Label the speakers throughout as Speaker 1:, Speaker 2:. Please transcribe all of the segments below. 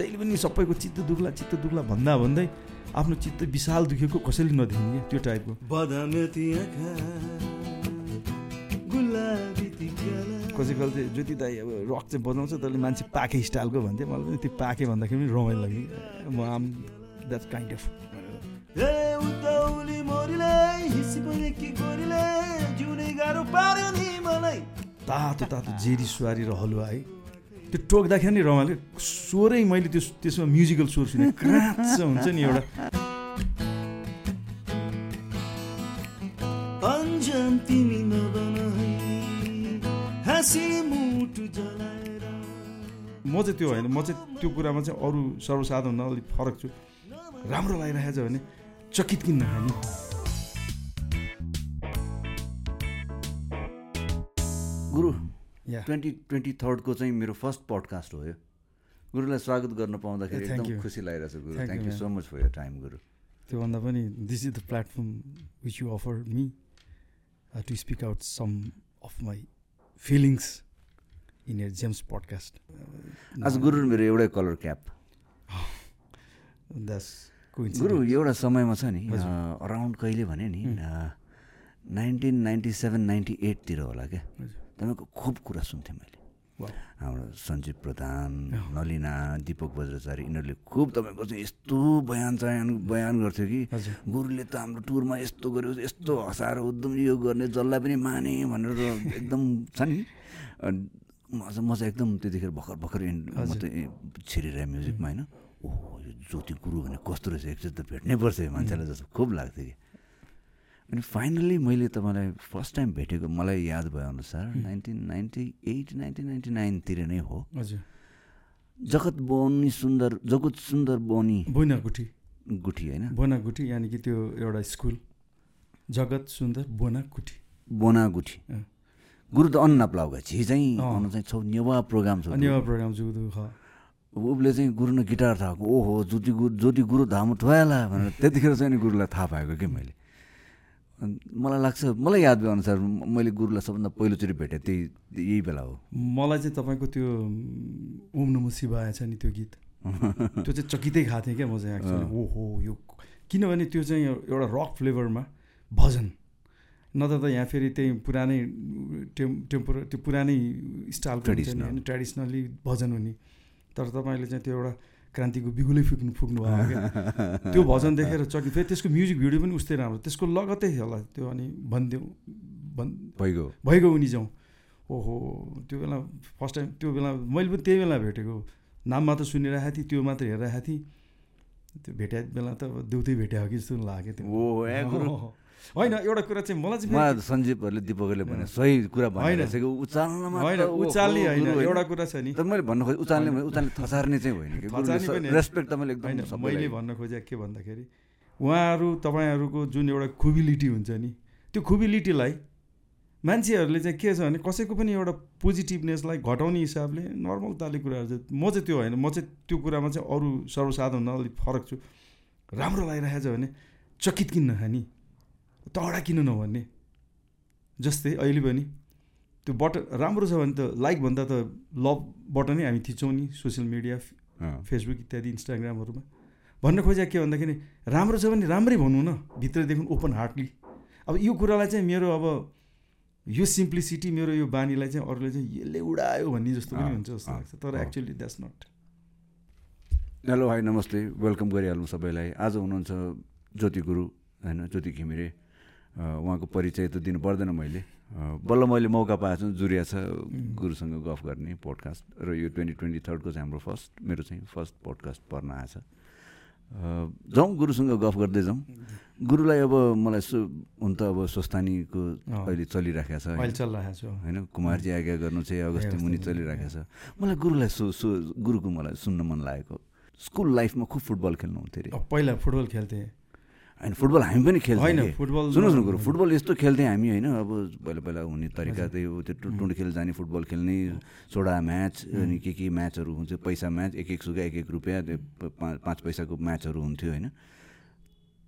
Speaker 1: जहिले पनि सबैको चित्त दुख्ला चित्त दुख्ला भन्दा भन्दै आफ्नो चित्त विशाल दुखेको कसैले नदेख्ने क्या त्यो टाइपको। कसै कसै चाहिँ ज्योति दाई अब रक चाहिँ बजाउँछ त्यसले मान्छे पाके स्टाइलको भन्थ्यो। मलाई पनि त्यो पाके भन्दाखेरि पनि रमाइलो लाग्यो। म आम द्याट्स काइन्ड अफ तातो तातो जेरी सुहारी र हलुवा है। त्यो टोक्दाखेरि नि रमाइलो। स्वरै मैले त्यो त्यसमा म्युजिकल स्वर सुने। क्राच हुन्छ नि एउटा। म चाहिँ त्यो होइन म चाहिँ त्यो कुरामा चाहिँ अरू सर्वसाधारण अलिक फरक छु। राम्रो लागिरहेको छ भने चकित किन्न खाने
Speaker 2: गुरु ट्वेन्टी ट्वेन्टी थर्डको चाहिँ मेरो फर्स्ट पडकास्ट हो यो गुरुलाई स्वागत गर्न पाउँदाखेरि एकदम. खुसी लागिरहेछ गुरु
Speaker 1: Thank
Speaker 2: thank you so. Much for your time गुरु
Speaker 1: त्योभन्दा पनि this is the platform which you offer me to speak out some of my feelings in your James podcast
Speaker 2: आज गुरु मेरो एउटै कलर क्याप गुरु एउटा समयमा छ नि। अराउन्ड कहिले भने नि। नाइन्टिन नाइन्टी सेभेन नाइन्टी एटतिर होला क्या। तपाईँको खुब कुरा सुन्थेँ मैले. हाम्रो सञ्जीव प्रधान। नलिना दिपक बज्राचार्य यिनीहरूले खुब तपाईँको चाहिँ यस्तो बयान चयान बयान गर्थ्यो कि। गुरुले त हाम्रो टुरमा यस्तो गर्यो यस्तो हँसाएर उद्धम यो गर्ने जसलाई पनि माने भनेर एकदम छ नि। म चाहिँ म एकदम त्यतिखेर भर्खर भर्खर। मात्रै छिरिरहेँ म्युजिकमा होइन ओहो यो ज्योति गुरु भने कस्तो रहेछ एकचोटि त भेट्नै पर्छ मान्छेलाई जस्तो। खुब लाग्थ्यो कि। अनि फाइनल्ली मैले तपाईँलाई फर्स्ट टाइम भेटेको मलाई याद भएअनुसार nineteen ninety eight nineteen ninety नाइनतिर नै हो।
Speaker 1: हजुर।
Speaker 2: जगत बोनी सुन्दर जगत सुन्दर बोनी।
Speaker 1: बोइना गुठी
Speaker 2: गुठी होइन?
Speaker 1: बोना गुठी यानि कि त्यो एउटा स्कुल। जगत सुन्दर बोना गुठी
Speaker 2: बोना गुठी। गुरु त अन्न प्लाउगा छि चाहिँ। अन्न चाहिँ छौ नेवा प्रोग्राम छ
Speaker 1: यो प्रोग्राम
Speaker 2: उसले चाहिँ गुरु न गिटार थाहा ओहो ज्योति गुरु ज्योति गुरु धाम ठुवाला भनेर त्यतिखेर चाहिँ नि गुरुलाई थाहा पाएको कि मैले। मलाई लाग्छ मलाई याद भए अनुसार मैले गुरुलाई सबभन्दा पहिलोचोटि भेटेँ त्यही यही बेला हो।
Speaker 1: मलाई चाहिँ तपाईँको त्यो ओम नमो शिवाय छ नि त्यो गीत। त्यो चाहिँ चकितै खाएको थिएँ क्या म चाहिँ एक्चुली
Speaker 2: अँ।
Speaker 1: ओहो यो किनभने त्यो चाहिँ एउटा रक फ्लेभरमा भजन। नत्र त यहाँ फेरि त्यही पुरानै टेम टेम्पोर त्यो पुरानै स्टाइलको
Speaker 2: Traditional.
Speaker 1: होइन ट्रेडिसनली भजन हुने। तर तपाईँले चाहिँ त्यो एउटा क्रान्तिको बिगुलै फुक्नु फुक्नु भयो क्या। त्यो भजन देखेर चकि फेरि त्यसको म्युजिक भिडियो पनि उस्तै राम्रो। त्यसको लगतै होला त्यो अनि भनिदिउँ भन्
Speaker 2: भइगयो।
Speaker 1: भइगयो उनी जाउँ। ओहो त्यो बेला फर्स्ट टाइम त्यो बेला मैले पनि त्यही बेला भेटेको नाम मात्र सुनिरहेको थिएँ त्यो मात्र हेरिरहेको थिएँ। त्यो भेट्या बेला त अब देउतै भेट्या हो कि जस्तो लाग्यो त्यो। होइन एउटा कुरा चाहिँ मलाई चाहिँ
Speaker 2: मलाई सञ्जीवहरूले दिपकहरूले भने सही कुरा कि उचाल्नमा
Speaker 1: होइन उचाल्ने होइन। एउटा कुरा छ नि।
Speaker 2: मैले भन्नु खोजेँ उचाल्ने भने उचाल्ने थचार्ने चाहिँ होइन। रेस्पेक्ट त मैले
Speaker 1: होइन
Speaker 2: एकदम
Speaker 1: मैले भन्न खोजेँ के भन्दाखेरि उहाँहरू तपाईँहरूको जुन एउटा खुबिलिटी हुन्छ नि त्यो खुबिलिटीलाई मान्छेहरूले चाहिँ के छ भने कसैको पनि एउटा पोजिटिभनेसलाई घटाउने हिसाबले नर्मल ताले कुराहरू चाहिँ म चाहिँ त्यो होइन म चाहिँ त्यो कुरामा चाहिँ अरू सर्वसाधारण अलिक फरक छु। राम्रो लागिरहेको छ भने चकित किन्न खाने। तडा किन नभन्ने? जस्तै अहिले पनि त्यो बटन राम्रो छ भने त लाइक भन्दा त लभ बटनै हामी थिच्छौँ नि सोसियल मिडिया। फेसबुक इत्यादि इन्स्टाग्रामहरूमा भन्न खोजेको के भन्दाखेरि राम्रो छ भने राम्रै भनौँ न भित्रदेखि ओपन हार्टली अब यो कुरालाई चाहिँ मेरो अब यो सिम्प्लिसिटी मेरो यो बानीलाई चाहिँ अरूले चाहिँ यसले उडायो भन्ने जस्तो पनि हुन्छ जस्तो लाग्छ। तर
Speaker 2: अँ।
Speaker 1: एक्चुअली द्याट्स नट
Speaker 2: हेलो भाइ नमस्ते। वेलकम गरिहाल्नु सबैलाई। आज हुनुहुन्छ ज्योति गुरु होइन ज्योति घिमिरे। उहाँको परिचय त दिनु पर्दैन मैले। बल्ल मैले मौका पाएको छु जुरिया छ गुरुसँग गफ गर्ने पोडकास्ट र यो ट्वेन्टी ट्वेन्टी थर्डको चाहिँ हाम्रो फर्स्ट मेरो चाहिँ फर्स्ट पोडकास्ट पर्न आएछ। जाउँ गुरुसँग गफ गर्दै जाउँ। गुरुलाई अब मलाई सु हुन त अब स्वस्थानीको। अहिले?
Speaker 1: चलिरहेको छु
Speaker 2: होइन? कुमारजी आज्ञा गर्नु चाहिँ अगस्ती मुनि चलिरहेको छ। मलाई गुरुलाई सु सु गुरुको मलाई सुन्न मन लागेको। स्कुल लाइफमा खुब फुटबल खेल्नुहुन्थ्यो अरे।
Speaker 1: पहिला फुटबल खेल्थेँ।
Speaker 2: होइन फुटबल हामी पनि खेल्थ्यौँ
Speaker 1: होइन। फुटबल
Speaker 2: सुन्नुहोस् न गुरु फुटबल यस्तो खेल्थेँ हामी होइन अब पहिला पहिला हुने तरिका त्यही हो त्यो टु- टुँडी खेल जाने फुटबल खेल्ने सोडा म्याच अनि के के म्याचहरू हुन्छ पैसा म्याच एक एक सुगा एक एक रुपियाँ त्यो पाँच पैसाको म्याचहरू हुन्थ्यो होइन।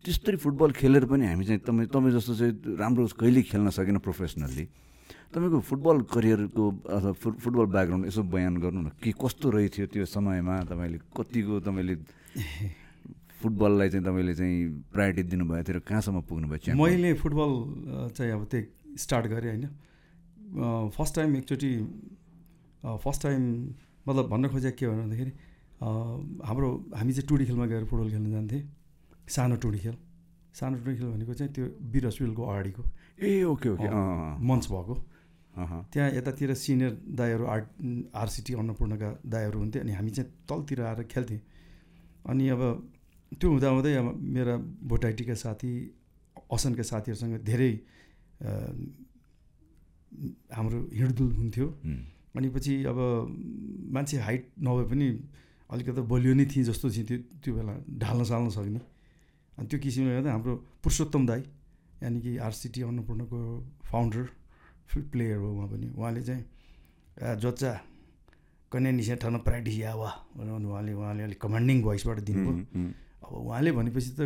Speaker 2: त्यस्तरी फुटबल खेलेर पनि हामी चाहिँ तपाईँ तपाईँ जस्तो चाहिँ राम्रो कहिल्यै खेल्न सकेन प्रोफेसनल्ली। तपाईँको फुटबल करियरको अथवा फुट फुटबल ब्याकग्राउन्ड यसो बयान गर्नु न के कस्तो रहेथ्यो त्यो समयमा तपाईँले कतिको तपाईँले फुटबललाई चाहिँ तपाईँले चाहिँ प्रायोरिटी दिनुभएको थियो र कहाँसम्म पुग्नुभयो च्याम्पियन?
Speaker 1: मैले फुटबल चाहिँ अब त्यही स्टार्ट गरेँ होइन। फर्स्ट टाइम एकचोटि फर्स्ट टाइम मतलब भन्न खोजेको के भन्दाखेरि हाम्रो हामी चाहिँ टुडी खेलमा गएर फुटबल खेल्न जान्थेँ सानो टुडी खेल। सानो टुडी खेल भनेको चाहिँ त्यो वीर हस्पिटलको अगाडिको
Speaker 2: ए ओके ओके
Speaker 1: मञ्च भएको। त्यहाँ यतातिर सिनियर दाईहरू आर आरसिटी अन्नपूर्णका दाईहरू हुन्थे अनि हामी चाहिँ तलतिर आएर खेल्थेँ अनि अब त्यो हुँदाहुँदै अब मेरा भोटाइटीका साथी असनका साथीहरूसँग धेरै हाम्रो हिँडडुल हुन्थ्यो। अनि पछि अब मान्छे हाइट नभए पनि अलिकति बलियो नै थिएँ जस्तो चाहिँ त्यो त्यो बेला ढाल्न साल्न सक्ने। अनि त्यो किसिमले गर्दा हाम्रो पुरुषोत्तम दाई यानि कि आरसिटी अन्नपूर्णको फाउन्डर प्लेयर हो उहाँ पनि। उहाँले चाहिँ "आ, जोच्चा कन्या निसा ठाउँ प्र्याक्टिस या वा भनेर भने उहाँले उहाँले अलिक कमान्डिङ भोइसबाट दिनुभयो। अब उहाँले भनेपछि त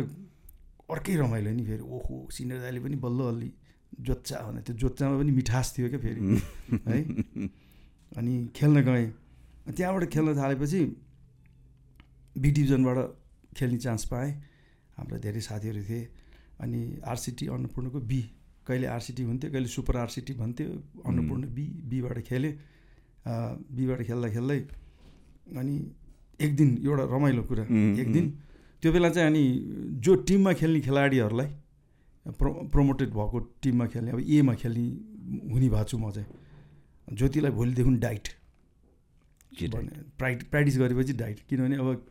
Speaker 1: अर्कै रमाइलो नि फेरि। ओहो सिनियर दाइले पनि बल्ल अलि जोच्चा भने त्यो जोच्चामा पनि मिठास थियो क्या फेरि है? अनि खेल्न गएँ। त्यहाँबाट खेल्न थालेपछि बी डिभिजनबाट खेल्ने चान्स पाएँ। हाम्रा धेरै साथीहरू थिए। अनि आरसिटी अन्नपूर्णको बी कहिले आरसिटी हुन्थ्यो कहिले सुपर आरसिटी भन्थ्यो अन्नपूर्ण बी बीबाट खेलेँ बीबाट खेल्दा खेल्दै अनि एक दिन एउटा रमाइलो कुरा एक दिन त्यो बेला चाहिँ अनि जो टिममा खेल्ने खेलाडीहरूलाई प्रो प्रमोटेड भएको टिममा खेल्ने अब एमा खेल्ने हुने भएको छु म चाहिँ। ज्योतिलाई भोलिदेखि डाइट। प्राइट प्र्याक्टिस गरेपछि डाइट। किनभने अब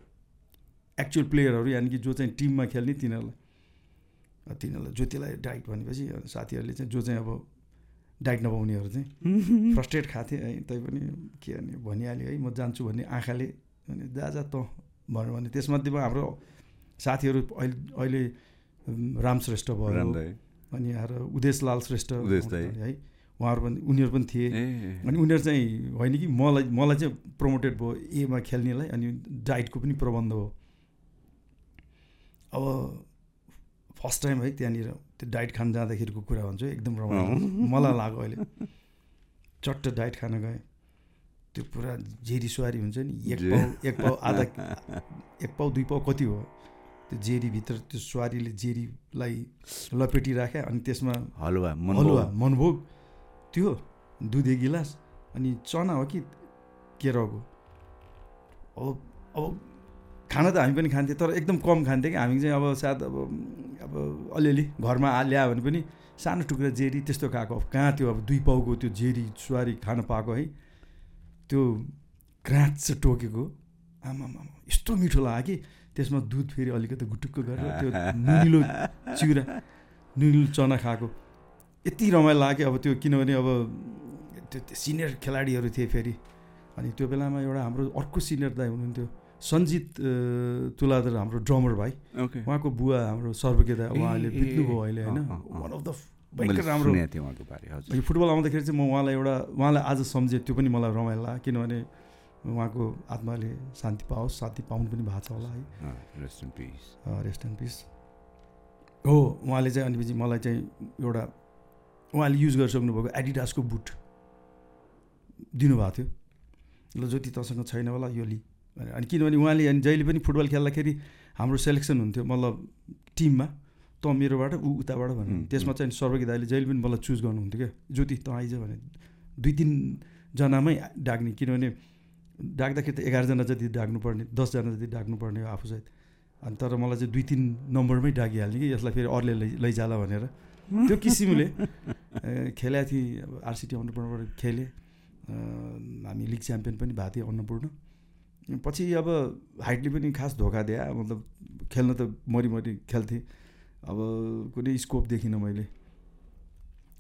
Speaker 1: एक्चुअल प्लेयरहरू यानि कि जो चाहिँ टिममा खेल्ने तिनीहरूलाई तिनीहरूलाई ज्योतिलाई डाइट भनेपछि अनि साथीहरूले चाहिँ जो चाहिँ अब डाइट नपाउनेहरू चाहिँ फ्रस्ट्रेट खाथे है तै पनि के भने भनिहाल्यो है म जान्छु भन्ने आँखाले। भने जा जा त भन्यो भने त्यसमध्येमा हाम्रो साथीहरू अहिले अहिले राम श्रेष्ठ भयो। अनि आएर उदेश लाल श्रेष्ठ। है। उहाँहरू पनि उनीहरू पनि थिए। अनि उनीहरू चाहिँ होइन कि मलाई मलाई चाहिँ प्रमोटेड भयो एमा खेल्नेलाई अनि डाइटको पनि प्रबन्ध हो अब फर्स्ट टाइम है त्यहाँनिर त्यो डाइट खान जाँदाखेरिको कुरा भन्छु एकदम रमाइलो मलाई लाग्यो अहिले। चट्ट डाइट खान गएँ। त्यो पुरा जेरी सुहारी हुन्छ नि एक पाउ एक पाउ आधा एक पाउ दुई पाउ कति हो त्यो जेरीभित्र त्यो सुहारीले जेरीलाई लपेटिराख्यो अनि त्यसमा
Speaker 2: हलुवा
Speaker 1: हलुवा मनभोग त्यो दुधे गिलास अनि चना हो कि केराउको। अब अब खाना त हामी पनि खान्थ्यौँ तर एकदम कम खान्थ्यौँ कि। हामी चाहिँ अब सायद अब अब अलिअलि घरमा ल्यायो भने पनि सानो टुक्रा जेरी त्यस्तो खाएको। अब कहाँ त्यो अब दुई पाउको त्यो जेरी सुवारी खान पाएको है? त्यो क्राँच टोकेको। आमामा यस्तो मिठो लाग्यो कि। त्यसमा दुध फेरि अलिकति गुटुक्क गरेर त्यो नुनिलो चिउरा नुनिलो चना खाएको। यति रमाइलो लाग्यो अब त्यो किनभने अब त्यो सिनियर खेलाडीहरू थिए फेरि। अनि त्यो बेलामा एउटा हाम्रो अर्को सिनियर दाई हुनुहुन्थ्यो सञ्जित तुलाधर हाम्रो ड्रमर भाइ। उहाँको बुवा हाम्रो सर्वज्ञ दाई
Speaker 2: ए,
Speaker 1: उहाँले बित्नुभयो अहिले होइन। वान अफ द भयङ्कर राम्रो यो फुटबल आउँदाखेरि चाहिँ म उहाँलाई एउटा उहाँलाई आज सम्झेँ त्यो पनि मलाई रमाइलो लाग्यो। किनभने उहाँको आत्माले शान्ति पाओस् शान्ति पाउनु पनि भएको छ होला है।
Speaker 2: Rest in peace
Speaker 1: rest and peace हो उहाँले चाहिँ अनि पछि मलाई चाहिँ एउटा उहाँले युज गरिसक्नु भएको एडिडासको बुट दिनुभएको थियो। ल जति तँसँग छैन होला यो लि। अनि किनभने उहाँले अनि जहिले पनि फुटबल खेल्दाखेरि हाम्रो सेलेक्सन हुन्थ्यो मतलब टिममा त मेरोबाट ऊ उताबाट भन्नु
Speaker 2: हुँ,
Speaker 1: त्यसमा चाहिँ सर्वज्ञ दाइले जहिले पनि मलाई चुज गर्नुहुन्थ्यो क्या। ज्योति तँ आइज भने दुई तिनजनामै डाक्ने किनभने डाक्दाखेरि त एघारजना जति डाक्नुपर्ने दसजना जति डाक्नुपर्ने हो आफूसहित। अनि तर मलाई चाहिँ दुई तिन नम्बरमै डाकिहाल्ने कि यसलाई फेरि अरूले लै लैजाला भनेर। त्यो किसिमले खेलेको थिएँ अब आरसिटी अन्नपूर्णबाट खेलेँ। हामी लिग च्याम्पियन पनि भएको थिएँ अन्नपूर्ण। पछि अब हाइटले पनि खास धोका दिए मतलब खेल्न त मरिमरि खेल्थेँ। अब कुनै स्कोप देखिनँ मैले।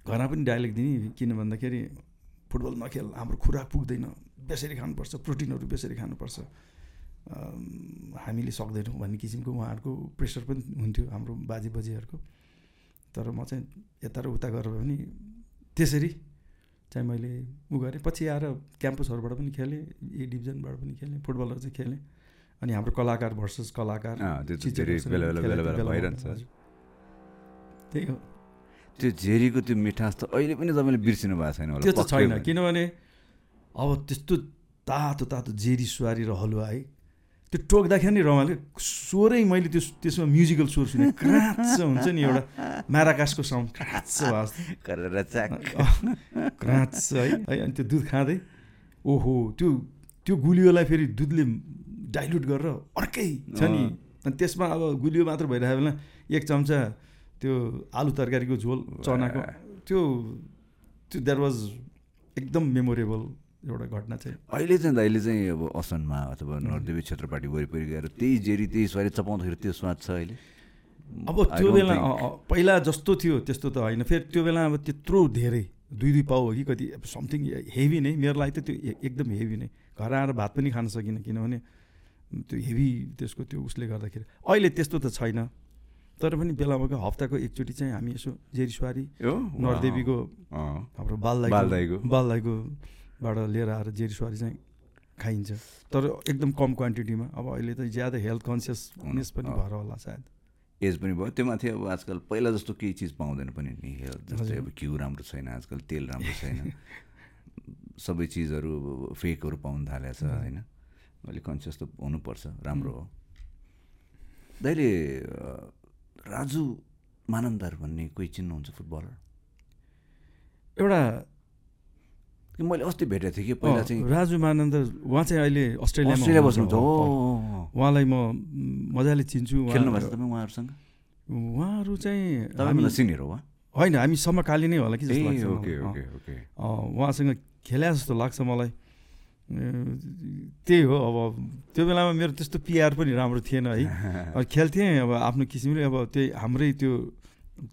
Speaker 1: घरमा पनि डाइलेक्ट दिने किन भन्दाखेरि फुटबल नखेल हाम्रो खुराक पुग्दैन। बेसरी खानुपर्छ प्रोटिनहरू बेसरी खानुपर्छ। हामीले सक्दैनौँ भन्ने किसिमको उहाँहरूको प्रेसर पनि हुन्थ्यो हाम्रो बाजे बजेहरूको। तर म चाहिँ यता र उता गरेर पनि त्यसरी चाहिँ मैले उ गरेँ। पछि आएर क्याम्पसहरूबाट पनि खेलेँ ए डिभिजनबाट पनि खेलेँ फुटबलहरू चाहिँ खेलेँ। अनि हाम्रो कलाकार भर्सेस कलाकार। त्यही हो।
Speaker 2: त्यो झेरीको त्यो मिठास त अहिले पनि तपाईँले बिर्सिनु भएको छैन
Speaker 1: त्यो त छैन। किनभने अब त्यस्तो तातो तातो जेरी सुवारी र हलुवा है। त्यो टोक्दाखेरि नि रमाइलो स्वरै मैले त्यो त्यसमा म्युजिकल स्वर सुने। क्राच हुन्छ नि एउटा म्याराकासको साउन्ड क्राच
Speaker 2: गरेर
Speaker 1: क्राच है। है अनि त्यो दुध खाँदै ओहो त्यो त्यो गुलियोलाई फेरि दुधले डाइल्युट गरेर अर्कै छ नि। अनि त्यसमा अब गुलियो मात्र भइरहेको बेला एक चम्चा त्यो आलु तरकारीको झोल चनाको त्यो त्यो द्याट वाज एकदम मेमोरेबल एउटा घटना चाहिँ।
Speaker 2: अहिले चाहिँ अहिले चाहिँ अब असनमा अथवा नरदेवी क्षेत्रपाटी वरिपरि गएर त्यही जेरी त्यही स्वारी चपाउँदाखेरि त्यो स्वाद छ अहिले?
Speaker 1: अब त्यो बेला पहिला जस्तो थियो त्यस्तो त होइन। फेरि त्यो बेला अब त्यत्रो धेरै दुई दुई पाउ हो कि कति समथिङ हेभी नै। मेरो लागि त त्यो एकदम हेभी नै। घर आएर भात पनि खान सकिनँ किनभने त्यो हेभी त्यसको त्यो उसले गर्दाखेरि। अहिले त्यस्तो त छैन। तर पनि बेला बेलामा हप्ताको एकचोटि चाहिँ हामी यसो जेरिसवारी
Speaker 2: हो
Speaker 1: नरदेवीको। हाम्रो बालदाईको।
Speaker 2: बालदाईको।
Speaker 1: बालदाईकोबाट लिएर आएर जेरिसवारी चाहिँ खाइन्छ। तर एकदम कम क्वान्टिटीमा अब अहिले त ज्यादा हेल्थ कन्सियसनेस पनि
Speaker 2: अँ।
Speaker 1: भएर होला सायद।
Speaker 2: एज पनि भयो। त्यो माथि अब आजकल पहिला जस्तो केही चिज पाउँदैन पनि नि हेल्थ जस्तै अब घिउ राम्रो छैन आजकल तेल राम्रो छैन। सबै चिजहरू फेकहरू पाउनु थालेको छ होइन? अलिक कन्सियस त हुनुपर्छ राम्रो हो। दाइले राजु मानन्दर भन्ने कोही चिन्नुहुन्छ फुटबलर?
Speaker 1: एउटा
Speaker 2: मैले अस्ति भेटेको थिएँ कि पहिला चाहिँ
Speaker 1: राजु मानन्द उहाँ चाहिँ अहिले
Speaker 2: अस्ट्रेलिया
Speaker 1: हुनुहुन्छ।
Speaker 2: बस्नुहुन्छ हो।
Speaker 1: उहाँलाई म मजाले चिन्छु।
Speaker 2: खेल्नु भएको छ तपाईँ उहाँहरूसँग?
Speaker 1: उहाँहरू चाहिँ हामी-
Speaker 2: सिनियर हो
Speaker 1: होइन हामी समकालीन नै होला कि जस्तो उहाँसँग खेल्या जस्तो लाग्छ मलाई। त्यही हो अब त्यो बेलामा मेरो त्यस्तो पिआर पनि राम्रो थिएन है। खेल्थेँ अब आफ्नो किसिमले अब त्यही हाम्रै त्यो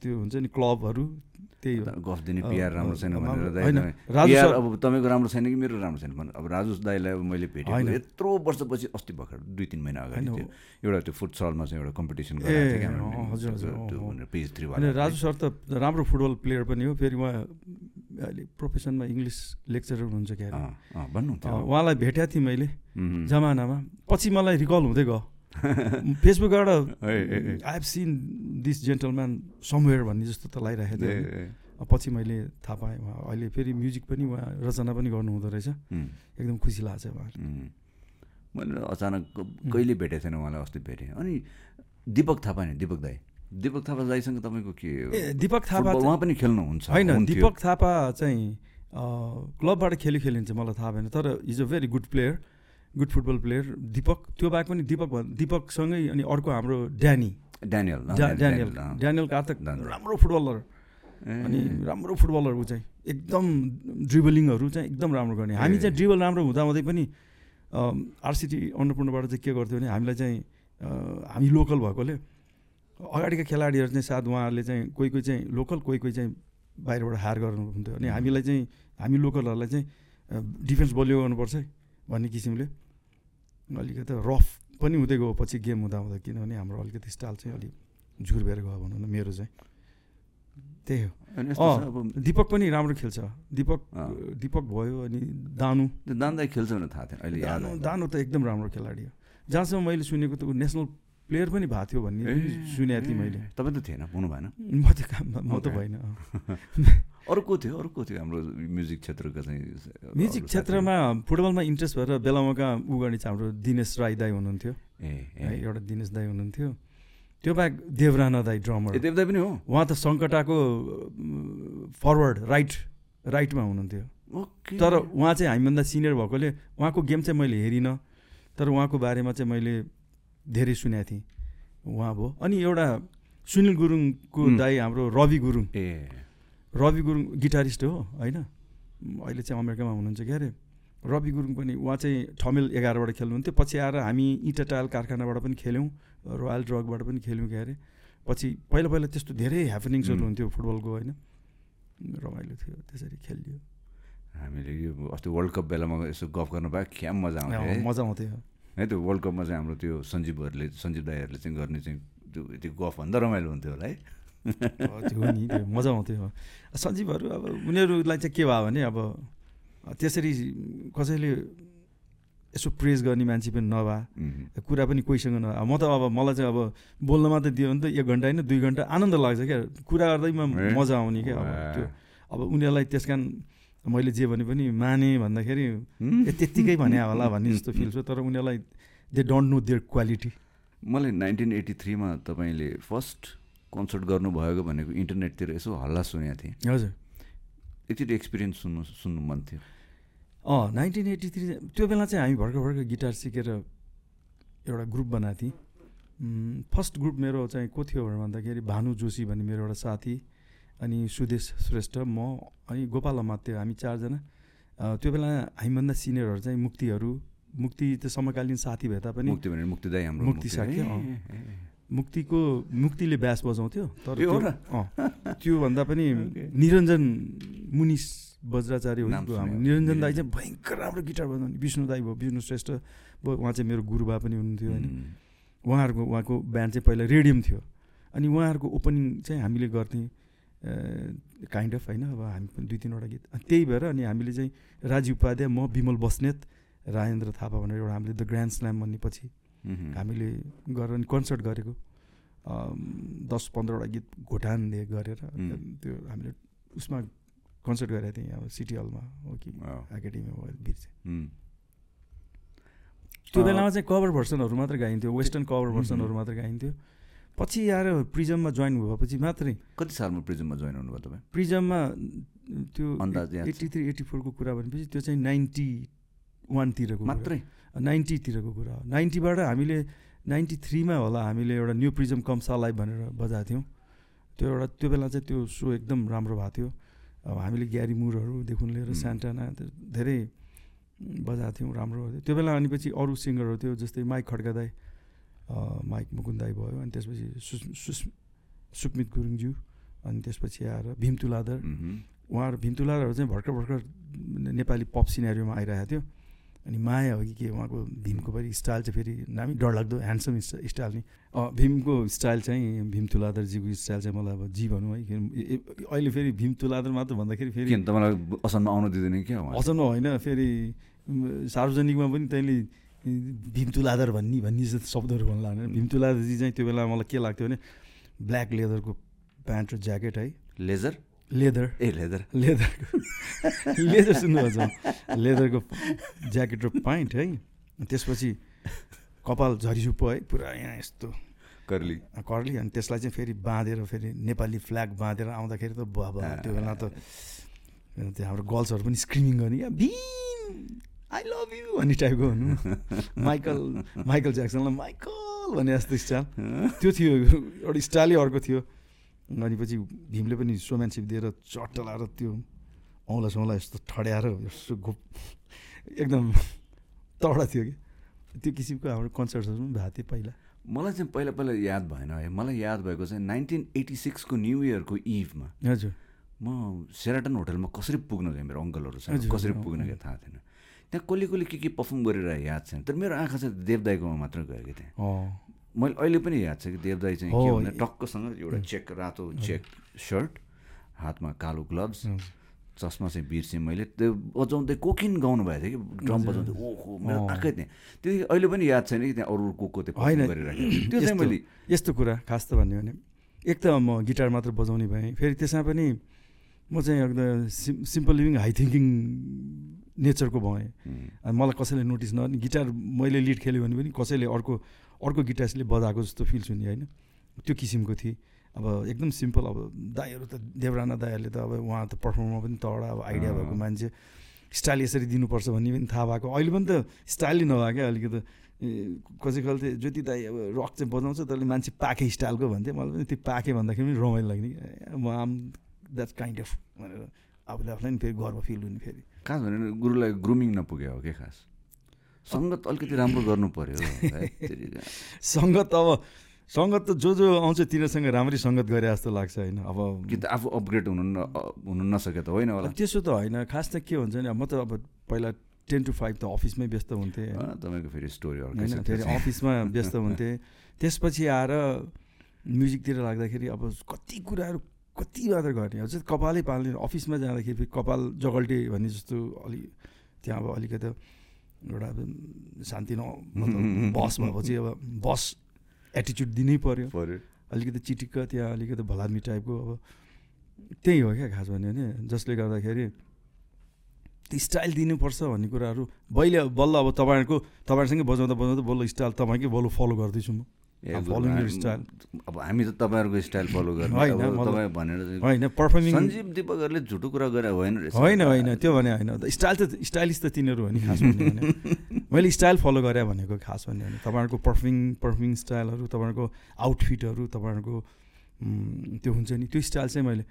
Speaker 1: त्यो हुन्छ नि क्लबहरू त्यही हो।
Speaker 2: गफ दिने पिआर राम्रो छैन भनेर दाइ
Speaker 1: होइन,
Speaker 2: अब तपाईँको राम्रो छैन कि मेरो राम्रो छैन? अब राजु दाईलाई अब मैले भेटेको
Speaker 1: होइन।
Speaker 2: यत्रो वर्षपछि अस्ति भर्खर दुई तिन महिना अगाडि थियो एउटा त्यो फुटसलमा चाहिँ एउटा कम्पिटिसन
Speaker 1: अनि राजु सर त राम्रो फुटबल प्लेयर पनि हो। फेरि उहाँ अहिले प्रोफेसनमा इङ्ग्लिस लेक्चरर हुनुहुन्छ क्या अँ, उहाँलाई भेटेको थिएँ मैले. जमानामा। पछि मलाई रिकल हुँदै गयो। फेसबुकबाट। I have seen this gentleman somewhere भन्ने जस्तो त लगाइरहेको
Speaker 2: ए,
Speaker 1: थियो
Speaker 2: ए,
Speaker 1: अँ, पछि मैले थाहा पाएँ उहाँ अहिले फेरि म्युजिक पनि उहाँ रचना पनि गर्नुहुँदो रहेछ। एकदम खुसी लाग्छ उहाँ.
Speaker 2: मैले अचानक कहिले भेटेको थिएन उहाँलाई अस्ति भेटेँ अनि दिपक थापा नि दिपक दाई। दिपक थापा दाईसँग तपाईँको के
Speaker 1: ए दिपक थापा
Speaker 2: उहाँ पनि खेल्नुहुन्छ
Speaker 1: होइन। दिपक थापा चाहिँ क्लबबाट खेल्यो खेलिन्छ मलाई थाहा भएन तर is a very good player good football player Deepak त्यो बाहेक पनि दिपक दिपकसँगै अनि अर्को हाम्रो ड्यानी
Speaker 2: ड्यानियल
Speaker 1: ड्यानियल। ड्यानियल कार्तक। राम्रो फुटबलर अनि राम्रो फुटबलर ऊ चाहिँ। एकदम ड्रिबलिङहरू चाहिँ एकदम राम्रो गर्ने। हामी चाहिँ ड्रिबल राम्रो हुँदाहुँदै पनि आरसिटी अन्नपूर्णबाट चाहिँ के गर्थ्यो भने हामीलाई चाहिँ हामी लोकल भएकोले अगाडिका खेलाडीहरू चाहिँ सायद उहाँहरूले चाहिँ कोही कोही चाहिँ लोकल कोही कोही चाहिँ बाहिरबाट हायर गर्नुहुन्थ्यो। अनि हामीलाई चाहिँ हामी लोकलहरूलाई चाहिँ डिफेन्स बलियो गर्नुपर्छ है भन्ने किसिमले। अलिकति रफ पनि हुँदै गयो पछि गेम हुँदा हुँदा किनभने हाम्रो अलिकति स्टाइल चाहिँ अलिक झुरबेर गयो भनौँ न मेरो चाहिँ। त्यही हो। दिपक पनि राम्रो खेल्छ। दिपक। दिपक भयो अनि दानु।
Speaker 2: दान्दै खेल्छ भने थाहा थिएन अहिले याद
Speaker 1: दानु। दानु त एकदम राम्रो खेलाडी हो। जहाँसम्म मैले सुनेको त ऊ नेसनल प्लेयर पनि भएको थियो भन्ने सुनेको थिएँ मैले।
Speaker 2: तपाईँ त थिएन हुनु भएन
Speaker 1: म त काम- म त. भएन। अँ।
Speaker 2: अरू को थियो अरू को थियो हाम्रो म्युजिक क्षेत्रका चाहिँ
Speaker 1: म्युजिक क्षेत्रमा फुटबलमा इन्ट्रेस्ट भएर बेलामाका ऊ गर्ने चाहिँ हाम्रो दिनेश राई दाई हुनुहुन्थ्यो?
Speaker 2: ए
Speaker 1: एउटा दिनेश दाई हुनुहुन्थ्यो। त्यो बाहेक देवराना दाई ड्रमर।
Speaker 2: ए, देवदा पनि हो?
Speaker 1: उहाँ त सङ्कटाको फरवर्ड राइट राइटमा हुनुहुन्थ्यो। तर उहाँ चाहिँ हामीभन्दा सिनियर भएकोले उहाँको गेम चाहिँ मैले हेरिनँ। तर उहाँको बारेमा चाहिँ मैले धेरै सुनेको थिएँ। उहाँ भयो। अनि एउटा सुनिल गुरुङको। दाई हाम्रो रवि गुरुङ।
Speaker 2: ए।
Speaker 1: रवि गुरुङ गिटारिस्ट हो होइन? अहिले चाहिँ अमेरिकामा हुनुहुन्छ क्या अरे। रवि गुरुङ पनि उहाँ चाहिँ ठमेल एघारबाट खेल्नुहुन्थ्यो। पछि आएर हामी इटा टायल कारखानाबाट पनि खेल्यौँ रोयल ड्रगबाट पनि खेल्यौँ क्या अरे। पछि पहिला पहिला त्यस्तो धेरै ह्यापनिङ्सहरू। हुन्थ्यो फुटबलको होइन? रमाइलो थियो त्यसरी खेलियो।
Speaker 2: हामीले यो अस्ति वर्ल्ड कप बेलामा यसो गफ गर्नु पायो क्या मजा आउँथ्यो
Speaker 1: मजा आउँथ्यो।
Speaker 2: है त्यो वर्ल्ड कपमा चाहिँ हाम्रो त्यो सञ्जीवहरूले सञ्जीव दाईहरूले चाहिँ गर्ने चाहिँ त्यो त्यो गफ भन्दा रमाइलो हुन्थ्यो होला है।
Speaker 1: त्यो हो नि त्यो मजा आउँथ्यो। सञ्जीवहरू अब उनीहरूलाई चाहिँ के भयो भने अब त्यसरी कसैले यसो प्रेज गर्ने मान्छे पनि नभए कुरा पनि कोहीसँग न म त अब मलाई चाहिँ अब बोल्न मात्रै दियो भने त एक घन्टा होइन दुई घन्टा आनन्द लाग्छ क्या। कुरा गर्दैमा? मजा आउने क्या। अब। त्यो अब उनीहरूलाई त्यस कारण मैले जे भने पनि माने भन्दाखेरि त्यत्तिकै भने होला भन्ने जस्तो फिल छ। तर उनीहरूलाई they don't know their quality
Speaker 2: मलाई नाइन्टिन एट्टी थ्रीमा तपाईँले फर्स्ट कन्सर्ट गर्नुभएको भनेको इन्टरनेटतिर यसो हल्ला सुनेको थिएँ।
Speaker 1: हजुर।
Speaker 2: एकचोटि एक्सपिरियन्स सुन्नु सुन्नु मन थियो।
Speaker 1: अँ नाइन्टिन एट्टी थ्री त्यो बेला चाहिँ हामी भर्खर भर्खर गिटार सिकेर एउटा ग्रुप बनाएको थिएँ उम्, फर्स्ट ग्रुप मेरो चाहिँ को थियो भन्दाखेरि भानु जोशी भन्ने मेरो एउटा साथी अनि सुदेश श्रेष्ठ म अनि गोपाल अमात्य हामी चारजना। त्यो बेला हामीभन्दा सिनियरहरू चाहिँ मुक्तिहरू मुक्ति त समकालीन साथी भए तापनि
Speaker 2: मुक्ति भनेर मुक्तिदाई हाम्रो
Speaker 1: मुक्ति
Speaker 2: ए,
Speaker 1: अँ।
Speaker 2: ए, ए।
Speaker 1: मुक्तिको मुक्तिले ब्यास बजाउँथ्यो। तर त्योभन्दा पनि. निरञ्जन मुनिस वज्राचार्य हो
Speaker 2: नाम
Speaker 1: हाम्रो। निरञ्जन दाई। चाहिँ भयङ्कर राम्रो गिटार बजाउने। विष्णु दाई भयो विष्णु श्रेष्ठ भयो उहाँ चाहिँ मेरो गुरुबा पनि हुनुहुन्थ्यो होइन। उहाँहरूको उहाँको ब्यान्ड चाहिँ पहिला रेडियम थियो। अनि उहाँहरूको ओपनिङ चाहिँ हामीले गर्थ्यौँ काइन्ड अफ होइन। अब हामी पनि दुई तिनवटा गीत। अनि त्यही भएर अनि हामीले चाहिँ राजीव उपाध्याय म विमल बस्नेत राजेन्द्र थापा भनेर एउटा हामीले द ग्रान्ड स्ल्याम भन्ने पछि हामीले गरेर कन्सर्ट गरेको। दस पन्ध्रवटा गीत घोटानले गरेर. त्यो हामीले उसमा कन्सर्ट गरेको थियौँ अब सिटी हलमा हो कि एकाडेमीमा बिर्सेँ त्यो बेलामा चाहिँ कभर भर्सनहरू मात्र गाइन्थ्यो वेस्टर्न कभर। भर्सनहरू मात्र गाइन्थ्यो। पछि आएर प्रिजममा जोइन भएपछि मात्रै
Speaker 2: कति सालमा प्रिजममा जोइन हुनुभयो तपाईँ?
Speaker 1: प्रिजममा त्यो? एट्टी थ्री एट्टी फोरको कुरा भनेपछि त्यो चाहिँ नाइन्टी वानतिरको
Speaker 2: मात्रै।
Speaker 1: नाइन्टीतिरको कुरा हो। नाइन्टीबाट हामीले नाइन्टी थ्रीमा होला हामीले एउटा न्यू प्रिजम कम्सा लाइभ भनेर बजाएको थियौँ। त्यो एउटा त्यो बेला चाहिँ त्यो सो एकदम राम्रो भएको थियो। अब हामीले ग्यारी मुरहरूदेखि लिएर. सान्टाना धेरै बजाएको थियौँ राम्रो त्यो बेला अनि पछि अरू सिङ्गरहरू थियो जस्तै माइक खड्का दाई अ, माइक मुकुन्द दाई भयो अनि त्यसपछि सुस् सुस् सुकमित गुरुङज्यू अनि त्यसपछि आएर भीम तुलादर
Speaker 2: उम्,
Speaker 1: उहाँहरू भीम तुलादरहरू चाहिँ भर्खर भर्खर नेपाली पप सिनेरीमा आइरहेको थियो। अनि माया हो कि के उहाँको भीमको फेरि स्टाइल चाहिँ फेरि दामी डरलाग्दो ह्यान्डसम स्टा- स्टाइल नि। भीमको स्टाइल चाहिँ भीम तुलादरजीको स्टाइल चाहिँ मलाई अब जी भनौँ है। अहिले फेरि भीम तुलादर मात्र भन्दाखेरि फेरि
Speaker 2: तपाईँलाई आउनु दिँदैन क्या?
Speaker 1: अचम्म होइन फेरि सार्वजनिकमा पनि तैँले भीम तुलादर भन्ने भन्ने जस्तो शब्दहरू भन्नु लाग्दैन भीम तुलादरजी चाहिँ त्यो बेला मलाई के लाग्थ्यो भने ब्ल्याक लेदरको प्यान्ट र ज्याकेट है।
Speaker 2: लेजर?
Speaker 1: लेदर
Speaker 2: ए लेदर
Speaker 1: लेदरको लेदर सुन्नुहोस् लेदरको ज्याकेट र प्यान्ट है? त्यसपछि कपाल झरिसुप्पो है पुरा यहाँ यस्तो।
Speaker 2: कर्ली।
Speaker 1: कर्ली अनि त्यसलाई चाहिँ फेरि बाँधेर फेरि नेपाली फ्ल्याग बाँधेर आउँदाखेरि त बाबा त्यो बेला त त्यो हाम्रो गर्ल्सहरू पनि स्क्रिमिङ गर्ने क्या भीम आई लभ यु भन्ने टाइपको हुनु। माइकल माइकल ज्याक्सनलाई माइकल भन्ने जस्तो स्टाइल त्यो थियो एउटा स्टाइलै अर्को थियो। अनि पछि भीमले पनि सोम्यानसिप दिएर चट्ट लाएर त्यो औँला सौँला यस्तो ठड्याएर यसो घुप एकदम तगडा थियो कि। त्यो किसिमको हाम्रो कन्सर्टहरू पनि भएको थियो पहिला।
Speaker 2: मलाई चाहिँ पहिला पहिला याद भएन है। मलाई याद भएको चाहिँ नाइन्टिन एटी सिक्सको न्यु इयरको इभमा।
Speaker 1: हजुर।
Speaker 2: म सेराटन होटलमा कसरी पुग्न गएँ मेरो अङ्कलहरूसँग
Speaker 1: हजुर,
Speaker 2: कसरी पुग्न। गएँ थाहा थिएन। त्यहाँ कसले कसले के के पर्फर्म गरेर याद छैन तर मेरो आँखा चाहिँ देवदाईकोमा मात्र गएको थिएँ
Speaker 1: अँ।
Speaker 2: मैले अहिले पनि याद छ कि देवदाई चाहिँ के
Speaker 1: हो,
Speaker 2: भने
Speaker 1: ए-
Speaker 2: टक्कसँग एउटा चेक रातो चेक सर्ट हातमा कालो ग्लभ्स। चस्मा चाहिँ बिर्सेँ मैले त्यो बजाउँदै कोकिन गाउनु भएको थियो कि ड्रम। बजाउँदै ओहो मेरो। आँखै त्यहाँ त्यो अहिले पनि याद छैन कि त्यहाँ अरू को को त्यो
Speaker 1: होइन।
Speaker 2: त्यो चाहिँ मैले
Speaker 1: यस्तो कुरा खास त भन्यो भने एक त म गिटार मात्र बजाउने भएँ फेरि त्यसमा पनि म चाहिँ एकदम sim simple living high thinking नेचरको भएँ मलाई कसैले नोटिस न गिटार मैले लिड खेल्यो भने पनि कसैले अर्को अर्को गिटार्सले बजाएको जस्तो फिल हुने होइन? त्यो किसिमको थिएँ। अब एकदम सिम्पल अब दाईहरू त देवराना दाईहरूले त अब उहाँ त पर्फर्मरमा पनि तगडा अब आइडिया। भएको मान्छे। स्टाइल यसरी दिनुपर्छ भन्ने पनि थाहा भएको। अहिले पनि त स्टाइलै नभएको क्या अलिकति। कसै कहिले ज्योति दाई अब रक चाहिँ बजाउँछ त्यसले मान्छे पाके स्टाइलको भन्थ्यो मलाई पनि त्यो पाके भन्दाखेरि पनि रमाइलो लाग्ने कि ए, म आम द्याट काइन्ड अफ भनेर आफूले आफूलाई पनि फेरि गर्व फिल हुने फेरि।
Speaker 2: खास भने गुरुलाई ग्रुमिङ नपुग्यो हो कि खास? सङ्गत अलिकति राम्रो गर्नु पर्यो हैत्तेरिका।
Speaker 1: सङ्गत अब सङ्गत त जो जो आउँछ तिनीहरूसँग राम्रै सङ्गत गरे जस्तो लाग्छ होइन। अब
Speaker 2: कि त आफू अपग्रेड हुनु न हुनु नसके त होइन होला।
Speaker 1: त्यसो त होइन खास त के हुन्छ अब म त अब पहिला टेन टु फाइभ त अफिसमै व्यस्त हुन्थेँ।
Speaker 2: तपाईँको फेरि स्टोरी
Speaker 1: होइन फेरि। अफिसमा व्यस्त हुन्थेँ। त्यसपछि आएर म्युजिकतिर लाग्दाखेरि अब कति कुराहरू कति मात्र गर्ने। अब कपालै पाल्ने। अफिसमा जाँदाखेरि फेरि कपाल जगल्टे भन्ने जस्तो अलि त्यहाँ अब अलिकति एउटा शान्ति न बस भएपछि अब बस एटिच्युड दिनै पऱ्यो अलिकति चिटिक्क त्यहाँ अलिकति भलाद्मी टाइपको अब त्यही हो क्या खास भन्यो भने। जसले गर्दाखेरि त्यो स्टाइल दिनुपर्छ भन्ने कुराहरू। अब बल्ल अब तपाईँहरूको तपाईँहरूसँगै बजाउँदा बजाउँदा बल्ल स्टाइल तपाईँकै बल्ल फलो गर्दैछु म।
Speaker 2: अब हामी त तपाईँहरूको स्टाइल फलो गर्ने
Speaker 1: होइन,
Speaker 2: अब
Speaker 1: मतलब-
Speaker 2: तपाईँ भनेर चाहिँ
Speaker 1: होइन पर्फर्मिङ
Speaker 2: सञ्जीव दिपकहरूले झुटो कुरा गरे होइन
Speaker 1: होइन होइन त्यो भने होइन स्टाइल त स्टाइलिस त तिनीहरू हो नि खास मैले स्टाइल फलो गरेँ भनेको खास भन्यो भने। तपाईँहरूको पर्फर्मिङ पर्फर्मिङ स्टाइलहरू तपाईँहरूको आउटफिटहरू तपाईँहरूको त्यो हुन्छ नि त्यो स्टाइल चाहिँ मैले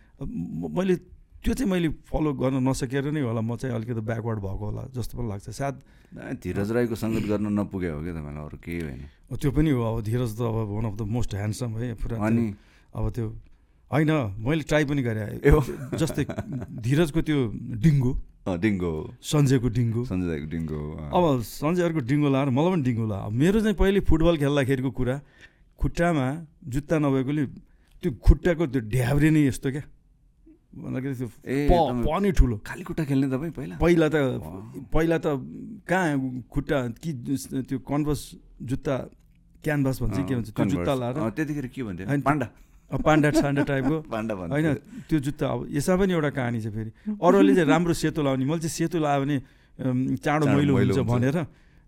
Speaker 1: मैले त्यो चाहिँ मैले फलो गर्न नसकेर नै होला म चाहिँ अलिकति ब्याकवर्ड भएको होला जस्तो पनि लाग्छ। सायद
Speaker 2: धीरज राईको सङ्गत गर्न नपुगे हो क्या तपाईँलाई अरू केही होइन।
Speaker 1: त्यो पनि हो अब धीरज त अब one of the most handsome है पुरा
Speaker 2: अनि?
Speaker 1: अब त्यो होइन मैले ट्राई पनि गरेँ। जस्तै धीरजको त्यो डिङ्गो।
Speaker 2: डिङ्गो
Speaker 1: सञ्जयको डिङ्गो।
Speaker 2: सञ्जय दाईको डिङ्गो।
Speaker 1: अब सञ्जयहरूको डिङ्गो लाएर मलाई पनि डिङ्गो ला। मेरो चाहिँ पहिले फुटबल खेल्दाखेरिको कुरा खुट्टामा जुत्ता नभएकोले त्यो खुट्टाको त्यो ढ्याब्रे नै यस्तो क्या। भन्दाखेरि त्यो प ठुलो।
Speaker 2: खाली खुट्टा खेल्ने तपाईँ पहिला?
Speaker 1: पहिला त। पहिला त कहाँ खुट्टा कि त्यो कन्भर्स जुत्ता क्यानभास भन्छ कि भन्छ त्यो। जुत्ता लाएर।
Speaker 2: त्यतिखेर के भन्थ्यो?
Speaker 1: होइन,
Speaker 2: पाण्डा
Speaker 1: पाण्डा सान्डा टाइपको।
Speaker 2: पाण्डा
Speaker 1: होइन
Speaker 2: भन्थ्यो
Speaker 1: त्यो जुत्ता अब यसमा पनि एउटा कहानी छ फेरि। अरूले चाहिँ राम्रो सेतो लाउने। मैले चाहिँ सेतो लगायो भने चाँडो मैलो हुन्छ। भनेर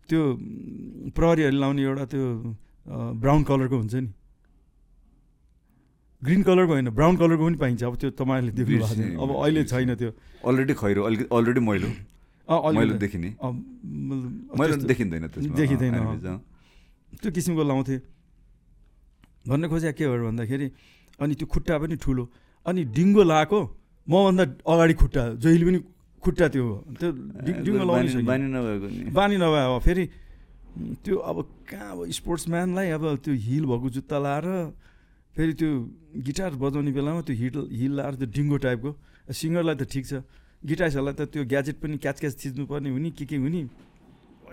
Speaker 1: त्यो प्रहरीहरूले लाउने एउटा त्यो ब्राउन कलरको हुन्छ नि। ग्रिन कलरको होइन ब्राउन कलरको पनि पाइन्छ। अब त्यो तपाईँहरूले देख्नु भएको अब अहिले छैन त्यो।
Speaker 2: अलरेडी खैरो अलिकति अलरेडी मैलो। मैलो देखिने। मैलो देखिँदैन
Speaker 1: देखिँदैन, त्यो किसिमको लाउँथे। भन्न खोजे के हो भन्दाखेरि अनि त्यो खुट्टा पनि ठुलो। अनि डिङ्गो लगाएको मभन्दा अगाडि खुट्टा जहिले पनि खुट्टा त्यो त्यो डिङ्गो लाउनु।
Speaker 2: बानी नभएको
Speaker 1: बानी नभए अब फेरि त्यो अब कहाँ अब स्पोर्ट्सम्यानलाई अब त्यो हिल भएको जुत्ता लाएर फेरि त्यो गिटार बजाउने बेलामा त्यो हिल हिल लाएर त्यो डिङ्गो टाइपको। सिङ्गरलाई त ठिक छ। गिटार्सहरूलाई त त्यो ग्याजेट पनि क्याच क्याच थिच्नुपर्ने हुने के के हुने?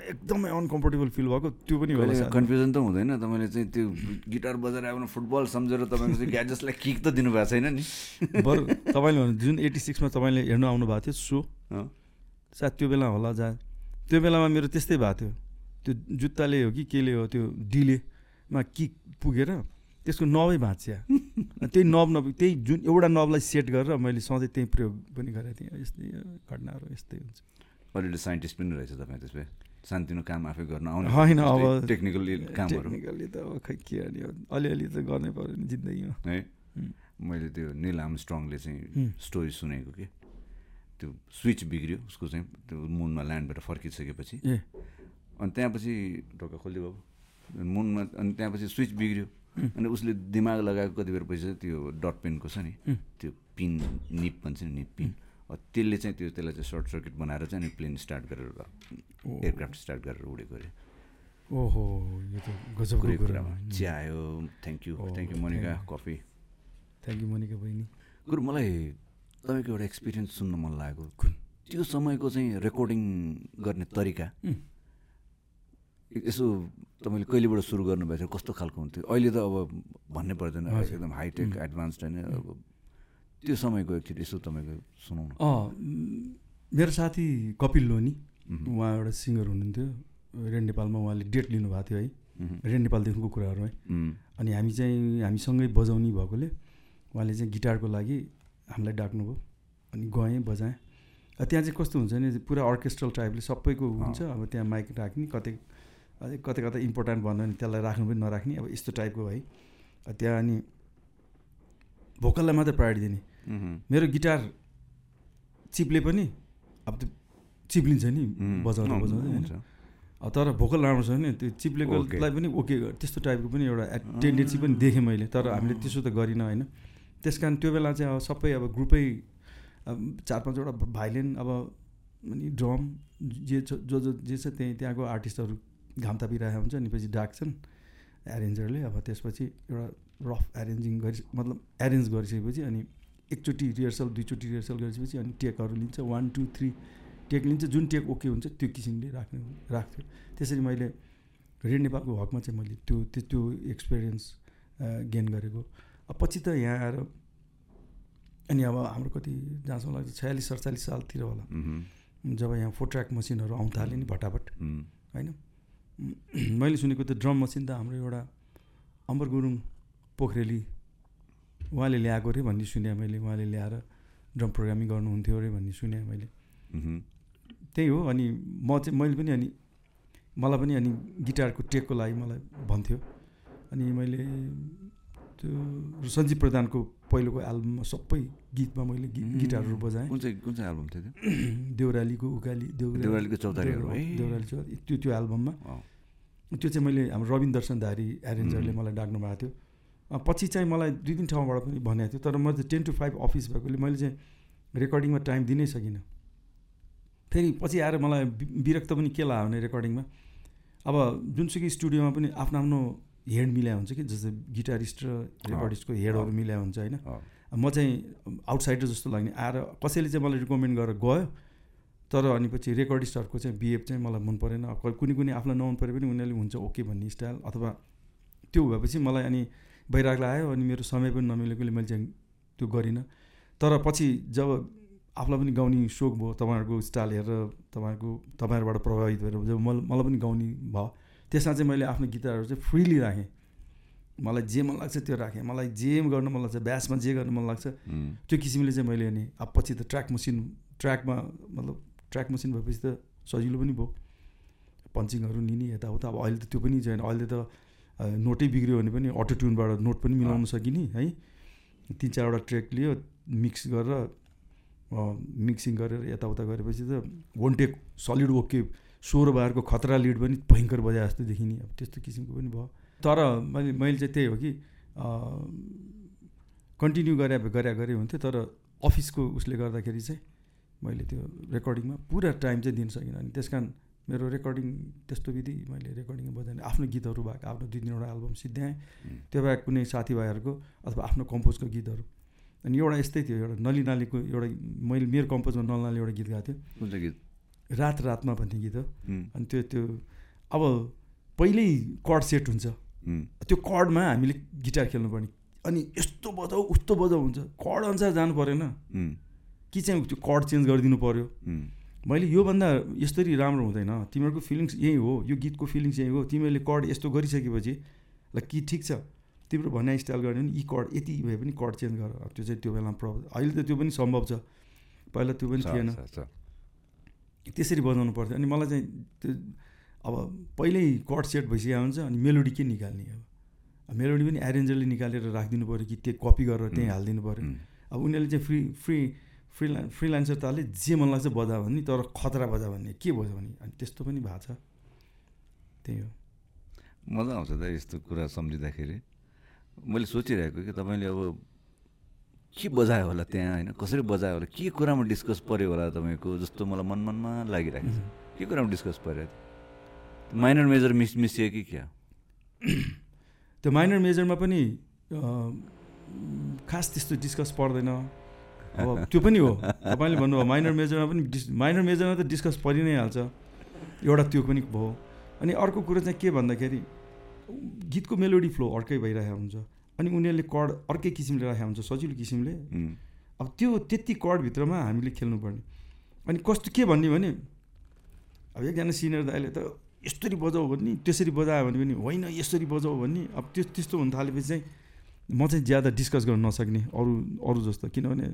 Speaker 1: एकदमै अनकम्फर्टेबल फिल भएको त्यो पनि।
Speaker 2: कन्फ्युजन त हुँदैन। तपाईँले चाहिँ त्यो गिटार बजाएर आफ्नो फुटबल सम्झेर तपाईँको चाहिँ ग्याजेट्सलाई किक त दिनुभएको छैन नि?
Speaker 1: बरु तपाईँले भने जुन एट्टी सिक्समा तपाईँले हेर्नु आउनुभएको थियो सो। सायद त्यो बेला होला जा। त्यो बेलामा मेरो त्यस्तै भएको थियो। त्यो जुत्ताले हो कि केले हो त्यो डिलेमा किक पुगेर त्यसको नबै भाँच्या। त्यही नब नब त्यही जुन एउटा नबलाई सेट गरेर मैले सधैँ त्यही प्रयोग पनि गरेको थिएँ। यस्तै घटनाहरू यस्तै हुन्छ।
Speaker 2: अलरेडी साइन्टिस्ट पनि रहेछ तपाईँ त्यसमा? सानोतिनो काम आफै गर्न आउने
Speaker 1: होइन, अब-
Speaker 2: टेक्निकल कामहरू।
Speaker 1: टेक्निकली त अब खै के हो अलिअलि त गर्नै पऱ्यो नि जिन्दगीमा।
Speaker 2: है। मैले त्यो निल आर्मस्ट्रङले चाहिँ। स्टोरी सुनेको कि? त्यो स्विच बिग्रियो उसको चाहिँ त्यो मुनमा ल्यान्डबाट फर्किसकेपछि। अनि त्यहाँपछि ढोका खोलिदियो बाबु मुनमा अनि त्यहाँपछि स्विच बिग्रियो। अनि उसले दिमाग लगाएको कति बेर पछि त्यो डट पेनको छ नि। त्यो पिन निप भन्छ नि निप पिन। त्यसले चाहिँ त्यो त्यसलाई चाहिँ सर्ट सर्किट बनाएर चाहिँ अनि प्लेन स्टार्ट गरेर एयरक्राफ्ट स्टार्ट गरेर उडेको अरे
Speaker 1: ओहो यो त गजबको
Speaker 2: कुरै
Speaker 1: कुरा
Speaker 2: कुरामा चिया आयो thank you thank you Monika coffee
Speaker 1: thank you Monika बहिनी।
Speaker 2: गुरु मलाई तपाईँको एउटा एक्सपिरियन्स सुन्न मन लागेको।
Speaker 1: कुन?
Speaker 2: त्यो समयको चाहिँ रेकर्डिङ गर्ने तरिका. यसो तपाईँले कहिलेबाट सुरु गर्नुभएको थियो कस्तो खालको हुन्थ्यो अहिले त अब भन्नै पर्दैन. एकदम हाइटेक
Speaker 1: उम्.
Speaker 2: एडभान्स्ड होइन अब त्यो समयको एकचोटि यसो तपाईँको सुनाउनु
Speaker 1: मेरो साथी कपिल लोनी. उहाँ एउटा सिङ्गर हुनुहुन्थ्यो रेड नेपालमा उहाँले डेट लिनुभएको थियो है. रेड नेपालदेखिको कुराहरू है. अनि हामी चाहिँ हामीसँगै बजाउने भएकोले उहाँले चाहिँ गिटारको लागि हामीलाई डाक्नुभयो अनि गएँ बजाएँ त्यहाँ चाहिँ कस्तो हुन्छ भने पुरा अर्केस्ट्रल टाइपले सबैको हुन्छ अब त्यहाँ माइक राख्ने कतै अझै कतै कतै इम्पोर्टेन्ट भन्यो भने त्यसलाई राख्नु पनि नराख्ने अब यस्तो टाइपको है त्यहाँ अनि भोकललाई मात्रै प्रायोरिटी दिने. मेरो गिटार चिप्ले पनि अब त्यो चिप्लिन्छ नि. बजाउँदा बजाउँदै होइन. अब तर भोकल राम्रो छ भने त्यो चिप्लेकोलाई पनि ओके त्यस्तो टाइपको पनि एउटा टेन्डेन्सी पनि देखेँ मैले तर हामीले त्यसो त गरिनँ होइन त्यस कारण त्यो बेला चाहिँ अब सबै अब ग्रुपै चार पाँचवटा भाइलिन अब ड्रम जे छ जो जो जे छ त्यहीँ त्यहाँको आर्टिस्टहरू घाम तापिरहेको हुन्छ अनि पछि डाक्छन् एरेन्जरले अब त्यसपछि एउटा रफ एरेन्जिङ गरि मतलब एरेन्ज गरिसकेपछि अनि एकचोटि रिहर्सल दुईचोटि रिहर्सल गरिसकेपछि अनि टेकहरू लिन्छ। वान टू थ्री टेक लिन्छ। जुन टेक ओके हुन्छ त्यो किसिमले राख्ने राख्थ्यो। त्यसरी मैले रेड नेपालको हकमा चाहिँ मैले त्यो त्यो त्यो एक्सपिरियन्स गेन गरेको। अब पछि त यहाँ आएर अनि अब हाम्रो कति जहाँसम्म लाग्छ छयालिस सडचालिस सालतिर होला. जब यहाँ फोर ट्र्याक मसिनहरू आउनु थाल्यो नि भटाभट होइन? मैले सुनेको त ड्रम मसिन त हाम्रो एउटा अमर गुरुङ पोखरेली उहाँले ल्याएको अरे भन्ने सुने मैले उहाँले ल्याएर ड्रम प्रोग्रामिङ गर्नुहुन्थ्यो अरे भन्ने सुने मैले। त्यही हो अनि म चाहिँ मैले पनि अनि मलाई पनि अनि गिटारको टेकको लागि मलाई भन्थ्यो। अनि मैले त्यो सञ्जीव प्रधानको पहिलोको एल्बममा सबै गीतमा मैले गिटारहरू बजाएँ।
Speaker 2: कुन चाहिँ कुन चाहिँ एल्बम थियो त्यो?
Speaker 1: देउरालीको उकाली देउराली
Speaker 2: देउरालीको चौतारीहरू है?
Speaker 1: देउराली चौतारी त्यो त्यो एल्बममा। त्यो चाहिँ मैले हाम्रो रविन दर्शन धारी एरेन्जरले. मलाई डाक्नु भएको थियो। पछि चाहिँ मलाई दुई तिन ठाउँबाट पनि भनेको थियो तर म चाहिँ टेन टु फाइभ अफिस भएकोले मैले चाहिँ रेकर्डिङमा टाइम दिनै सकिनँ। फेरि पछि आएर मलाई विरक्त पनि के लाग्यो भने रेकर्डिङमा? अब जुनसुकै स्टुडियोमा पनि आफ्नो आफ्नो हेड मिलाइ हुन्छ कि जस्तै गिटारिस्ट र रेकर्डिस्टको हेडहरू
Speaker 2: अँ।
Speaker 1: मिलाइ हुन्छ होइन? म चाहिँ आउटसाइडर जस्तो लाग्ने। आएर कसैले चाहिँ मलाई रिकमेन्ड गरेर गयो तर अनि पछि रेकर्डिस्टहरूको चाहिँ बिहेभ चाहिँ मलाई मन परेन। कुनै कुनै आफूलाई नमन परे पनि उनीहरूले हुन्छ ओके भन्ने स्टाइल अथवा त्यो भएपछि मलाई अनि बैराग लाग्यो अनि मेरो समय पनि नमिलेकोले मैले चाहिँ त्यो गरिनँ। तर पछि जब आफूलाई पनि गाउने सोख भयो तपाईँहरूको स्टाइल हेरेर तपाईँहरूको तपाईँहरूबाट प्रभावित भएर जब मलाई पनि गाउने भयो त्यसमा चाहिँ मैले आफ्नो गीतहरू चाहिँ फ्रिली राखेँ। मलाई जे मन लाग्छ त्यो राखेँ। मलाई जे गर्न मन लाग्छ ब्यासमा जे गर्न मन लाग्छ त्यो किसिमले चाहिँ मैले अनि अब पछि त ट्र्याक मसिन ट्र्याकमा मतलब ट्र्याक मसिन भएपछि त सजिलो पनि भयो। पन्चिङहरू लिने यताउता। अब अहिले त त्यो पनि छैन। अहिले त नोटै बिग्रियो भने पनि अटो ट्युनबाट नोट पनि मिलाउन सकिने है। तिन चारवटा ट्र्याक लियो मिक्स गरेर मिक्सिङ गरेर यताउता गरेपछि त वान टेक सलिड ओके सोह्र बारको खतरा लिड पनि भयङ्कर बजाए जस्तो देखिने। अब त्यस्तो किसिमको पनि भयो। तर मैले मैले चाहिँ त्यही हो कि कन्टिन्यू गरे गरे हुन्थ्यो। तर अफिसको उसले गर्दाखेरि चाहिँ मैले त्यो रेकर्डिङमा पुरा टाइम चाहिँ दिन सकिनँ अनि त्यस कारण मेरो रेकर्डिङ त्यस्तो विधि मैले रेकर्डिङमा बजाएँ आफ्नो गीतहरू भएको आफ्नो दुई तिनवटा एल्बम सिद्ध्याएँ त्यो बाहेक कुनै साथीभाइहरूको अथवा आफ्नो कम्पोजको गीतहरू। अनि एउटा यस्तै थियो एउटा नली नालीको एउटा मैले मेरो कम्पोजमा नल नाली एउटा गीत गाएको थियो।
Speaker 2: कुन चाहिँ गीत?
Speaker 1: रात रातमा भन्ने गीत हो। अनि त्यो त्यो अब पहिल्यै कर्ड सेट हुन्छ। त्यो कर्डमा हामीले गिटार खेल्नुपर्ने। अनि यस्तो बजाऊ उस्तो बजाऊ हुन्छ। कर्ड अनुसार जानु परेन। कि चाहिँ त्यो कर्ड चेन्ज गरिदिनु पऱ्यो मैले योभन्दा यसरी राम्रो हुँदैन। तिमीहरूको फिलिङ्स यही हो यो गीतको फिलिङ्स यही हो। तिमीहरूले कर्ड यस्तो गरिसकेपछि ल कि ठिक छ। तिम्रो भनाइ स्टाइल गर्ने भने यी कर्ड यति भए पनि कर्ड चेन्ज गर। त्यो चाहिँ त्यो बेलामा प्रब्लम अहिले त त्यो पनि सम्भव छ। पहिला त्यो पनि थिएन। त्यसरी बजाउनु पर्थ्यो। अनि मलाई चाहिँ त्यो अब पहिल्यै कर्ड सेट भइसकेको हुन्छ अनि मेलोडी के निकाल्ने अब? मेलोडी पनि एरेन्जरले निकालेर राखिदिनु पऱ्यो कि त्यो कपी गरेर त्यहीँ हालिदिनु पऱ्यो। अब उनीहरूले चाहिँ फ्री फ्री फ्रिला फ्रिलान्सर ताले जे मन लाग्छ बजा भन्ने तर खतरा बजा भन्ने के बजा भने अनि त्यस्तो पनि भएको छ। त्यही हो।
Speaker 2: मजा आउँछ त यस्तो कुरा सम्झिँदाखेरि। मैले सोचिरहेको कि तपाईँले अब के बजायो होला त्यहाँ होइन? कसरी बजायो होला? के कुरामा डिस्कस पऱ्यो होला तपाईँको? जस्तो मलाई मन मनमा लागिरहेको छ। के कुरामा डिस्कस पऱ्यो माइनर मेजर मिस मिसियो कि क्या?
Speaker 1: त्यो माइनर मेजरमा पनि खास त्यस्तो डिस्कस पर्दैन। अब त्यो पनि हो। तपाईँले भन्नुभयो माइनर मेजरमा पनि डिस माइनर मेजरमा त डिस्कस परि नै हाल्छ। एउटा त्यो पनि भयो। अनि अर्को कुरो चाहिँ के भन्दाखेरि गीतको मेलोडी फ्लो अर्कै भइरहेको हुन्छ। अनि उनीहरूले कड अर्कै किसिमले राखेको हुन्छ सजिलो किसिमले। अब त्यो त्यति कडभित्रमा हामीले खेल्नुपर्ने। अनि कस्तो के भन्ने भने अब एकजना सिनियर दाइले त यस्तरी बजाऊ भन्ने त्यसरी बजायो भने पनि होइन यसरी बजाऊ भन्ने। अब त्यो त्यस्तो हुन थालेपछि चाहिँ म चाहिँ ज्यादा डिस्कस गर्न नसक्ने अरू अरू जस्तो किनभने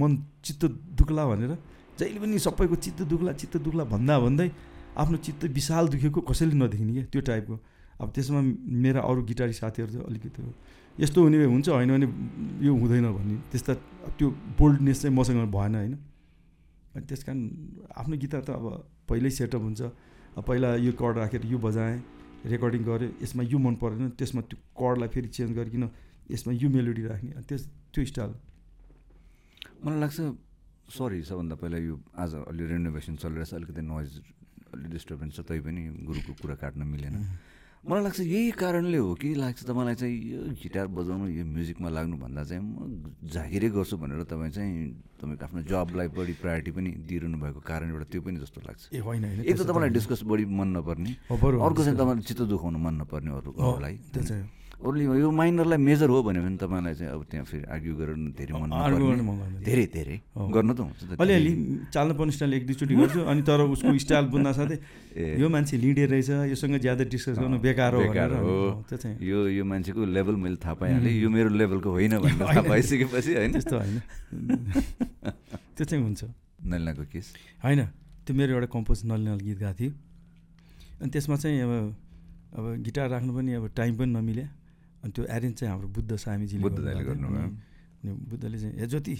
Speaker 1: मन चित्त दुख्ला भनेर जहिले पनि सबैको चित्त दुख्ला चित्त दुख्ला भन्दा भन्दै आफ्नो चित्त विशाल दुखेको कसैले नदेख्ने क्या त्यो टाइपको। अब त्यसमा मेरा अरू गिटारी साथीहरू चाहिँ अलिकति यस्तो हुने हुन्छ होइन भने यो हुँदैन भन्ने। त्यस्ता त्यो बोल्डनेस चाहिँ मसँग भएन होइन। अनि त्यस कारण आफ्नो गिटार त अब पहिल्यै सेटअप हुन्छ। पहिला यो कर्ड राखेर यो बजाएँ रेकर्डिङ गरेँ यसमा यो मन परेन त्यसमा त्यो कर्डलाई फेरि चेन्ज गरिकन यसमा यो मेलोडी राख्ने त्यस त्यो स्टाइल।
Speaker 2: मलाई लाग्छ सरी सबभन्दा पहिला यो आज अलि रेनोभेसन चलिरहेछ अलिकति नोइज अलि डिस्टर्बेन्स छ तै पनि गुरुको कुरा काट्न मिलेन। मलाई लाग्छ यही कारणले हो कि लाग्छ तपाईँलाई चाहिँ यो गिटार बजाउनु यो म्युजिकमा लाग्नुभन्दा चाहिँ म जागिरै गर्छु भनेर तपाईँ चाहिँ तपाईँको आफ्नो जबलाई बढी प्रायोरिटी पनि दिइरहनु भएको कारण एउटा त्यो पनि जस्तो लाग्छ।
Speaker 1: ए होइन
Speaker 2: एक त तपाईँलाई। डिस्कस बढी मन नपर्ने अर्को चाहिँ तपाईँलाई चित्त दुखाउनु मन नपर्ने अरूलाई। अरूले यो माइनरलाई मेजर हो भन्यो भने तपाईँलाई चाहिँ अब त्यहाँ फेरि आर्ग्यु गरेर धेरै मन। धेरै धेरै। गर्नु त हुन्छ
Speaker 1: अलिअलि चाल्न पर्ने स्टाइल एक दुईचोटि गर्छु अनि तर उसको स्टाइल बुझ्न साथै यो मान्छे लिडर रहेछ योसँग ज्यादा डिस्कस गर्नु बेकार हो
Speaker 2: यो यो मान्छेको लेभल मैले थाहा पाइहालेँ। यो मेरो लेभलको होइन भनेर थाहा पाइसकेपछि होइन?
Speaker 1: त्यस्तो होइन। त्यो चाहिँ हुन्छ।
Speaker 2: नलिनाको केस?
Speaker 1: होइन। त्यो मेरो एउटा कम्पोज नल नल गीत गएको थियो। अनि त्यसमा चाहिँ अब अब गिटार राख्नु पनि अब टाइम पनि नमिल्यो अनि त्यो एरेन्ज चाहिँ हाम्रो बुद्ध स्वामीजीले
Speaker 2: बुद्ध दाइले
Speaker 1: गर्नुभएको थियो।
Speaker 2: गर्नुभयो।
Speaker 1: अनि बुद्धले चाहिँ ए ज्योति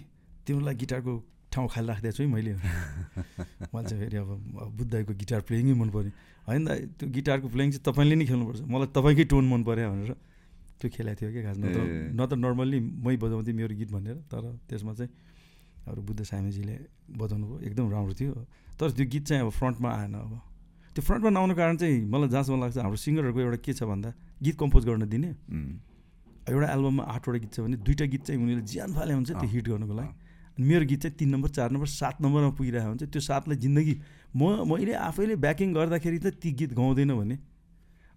Speaker 1: तिमीलाई गिटारको ठाउँ खाली राखिदिएको छु है मैले। मलाई चाहिँ फेरि अब अब बुद्धको गिटार प्लेइङै मन पऱ्यो होइन त्यो गिटारको प्लेइङ चाहिँ तपाईँले नै खेल्नुपर्छ। मलाई तपाईँकै टोन मन पऱ्यो भनेर त्यो खेलाएको थियो क्या खास। न त। न त नर्मल्ली मै बजाउँथेँ मेरो गीत भनेर। तर त्यसमा चाहिँ हाम्रो बुद्ध सामीजीले बजाउनु भयो एकदम राम्रो थियो। तर त्यो गीत चाहिँ अब फ्रन्टमा आएन अब। त्यो फ्रन्टमा नआउनु कारण चाहिँ मलाई जहाँसम्म लाग्छ हाम्रो सिङ्गरहरूको एउटा के छ भन्दा गीत कम्पोज गर्न दिने। एउटा एल्बममा आठवटा गीत छ भने दुईवटा गीत चाहिँ उनीहरूले ज्यान फाले हुन्छ त्यो हिट गर्नुको लागि। अनि मेरो गीत चाहिँ तिन नम्बर चार नम्बर सात नम्बरमा पुगिरहेको हुन्छ। त्यो सातलाई जिन्दगी म मैले आफैले ब्याकिङ गर्दाखेरि त ती गीत गाउँदैन भने।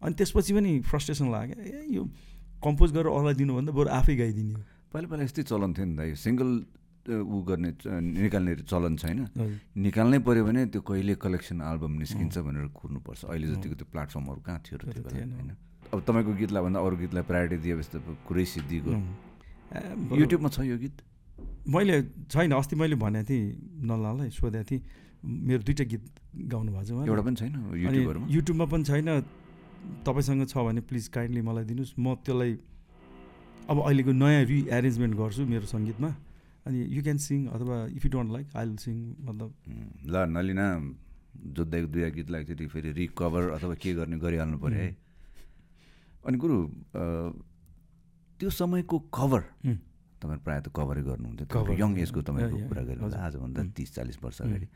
Speaker 1: अनि त्यसपछि पनि फ्रस्ट्रेसन लाग्यो। ए यो कम्पोज गरेर अरूलाई दिनुभन्दा बरु आफै गाइदिने
Speaker 2: पहिला पहिला यस्तै चलन थियो नि त। यो सिङ्गल ऊ गर्ने निकाल्ने चलन छैन। निकाल्नै पऱ्यो भने त्यो कहिले कलेक्सन एल्बम निस्किन्छ भनेर कुर्नुपर्छ। अहिले जतिको त्यो प्लेटफर्महरू कहाँ थियो र
Speaker 1: त्यो
Speaker 2: बेला। होइन? अब तपाईँको गीतलाई भन्दा अरू गीतलाई प्रायोरिटी दिएपछि त कुरै सिद्धिको।
Speaker 1: ए, बरु-
Speaker 2: युट्युबमा छ यो गीत?
Speaker 1: मैले छैन। अस्ति मैले भनेको थिएँ नल्लालाई सोधेको थिएँ। मेरो दुइटा गीत गाउनु भएको छ।
Speaker 2: एउटा पनि छैन युट्युबहरूमा
Speaker 1: युट्युबमा पनि छैन। तपाईँसँग छ भने प्लिज काइन्डली मलाई दिनुहोस्। म त्यसलाई अब अहिलेको नयाँ रिएरेन्जमेन्ट गर्छु मेरो सङ्गीतमा। अनि यु क्यान सिङ अथवा if you don't like I will sing मतलब
Speaker 2: ल नलिना जोत्दाको दुईवटा गीतलाई एकचोटि फेरि रिकभर अथवा के गर्ने गरिहाल्नु पऱ्यो है। अनि गुरु त्यो समयको कभर तपाईँहरू प्रायः त कभरै गर्नुहुन्थ्यो। यङ एजको तपाईँको कुरा गरेर
Speaker 1: हजुर।
Speaker 2: आजभन्दा. तिस चालिस वर्ष. अगाडि।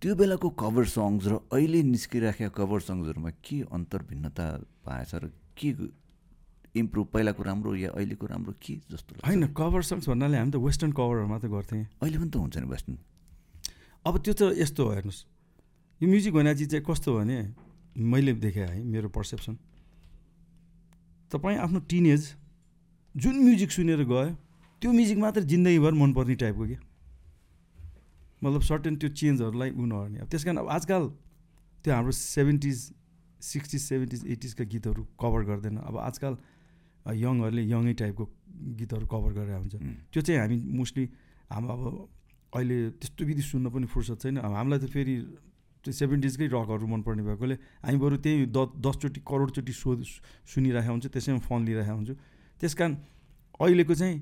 Speaker 2: त्यो बेलाको कभर सङ्ग्स र अहिले निस्किराखेका कभर सङ्ग्सहरूमा के अन्तर भिन्नता पाएछ र के इम्प्रुभ पहिलाको राम्रो या अहिलेको राम्रो के जस्तो
Speaker 1: होइन कभर सङ्ग्स भन्नाले हामी त वेस्टर्न कभरहरू मात्रै गर्थेँ
Speaker 2: अहिले पनि त हुन्छ नि वेस्टर्न
Speaker 1: अब त्यो त यस्तो हो हेर्नुहोस्। यो म्युजिक भन्ने चिज चाहिँ कस्तो भने मैले देखेँ है मेरो पर्सेप्सन तपाईँ आफ्नो टिनेज जुन म्युजिक सुनेर गयो त्यो म्युजिक मात्र जिन्दगीभर मनपर्ने टाइपको क्या? मतलब सर्टेन त्यो चेन्जहरूलाई उ नगर्ने अब त्यस कारण अब आजकल त्यो हाम्रो सेभेन्टिज सिक्सटिज सेभेन्टिज एटिजका गीतहरू कभर गर्दैन। अब आजकल यङहरूले यङै टाइपको गीतहरू कभर गरेर हुन्छ त्यो चाहिँ हामी मोस्टली हाम्रो अब अहिले त्यस्तो विधि सुन्न पनि फुर्सद छैन। अब हामीलाई त फेरि त्यो सेभेन्टिजकै रकहरू मनपर्ने भएकोले हामी बरु त्यही द दसचोटि करोडचोटि सो सुनिरहेको हुन्छ त्यसैमा फन लिइरहेको हुन्छु। त्यस कारण अहिलेको चाहिँ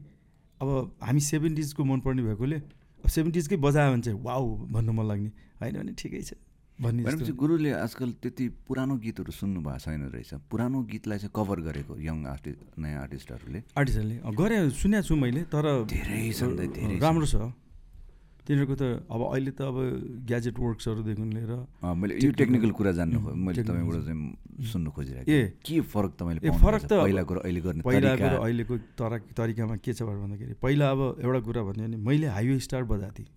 Speaker 1: अब हामी सेभेन्टिजको मनपर्ने भएकोले अब सेभेन्टिजकै बजायो भने चाहिँ वाउ भन्नु मन लाग्ने। होइन भने ठिकै छ।
Speaker 2: भनेपछि गुरुले आजकल त्यति पुरानो गीतहरू सुन्नु भएको छैन रहेछ। पुरानो गीतलाई चाहिँ कभर गरेको यङ आर्टिस्ट नयाँ आर्टिस्टहरूले
Speaker 1: आर्टिस्टहरूले गरे सुनेको छु मैले तर
Speaker 2: धेरै धेरै।
Speaker 1: राम्रो छ। तिनीहरूको त अब अहिले त अब ग्याजेट वर्क्सहरूदेखि लिएर
Speaker 2: मैले यो टेक्निकल कुरा जान्नु मैले तपाईँबाट चाहिँ सुन्नु खोजिरहेको
Speaker 1: ए।
Speaker 2: के फरक तपाईँले
Speaker 1: फरक? त
Speaker 2: पहिलाको अहिले गर्ने
Speaker 1: पहिलाको र अहिलेको तरा तरिकामा के छ भन्दाखेरि पहिला अब एउटा कुरा भन्यो भने मैले हाइवे स्टार बजाएको थिएँ।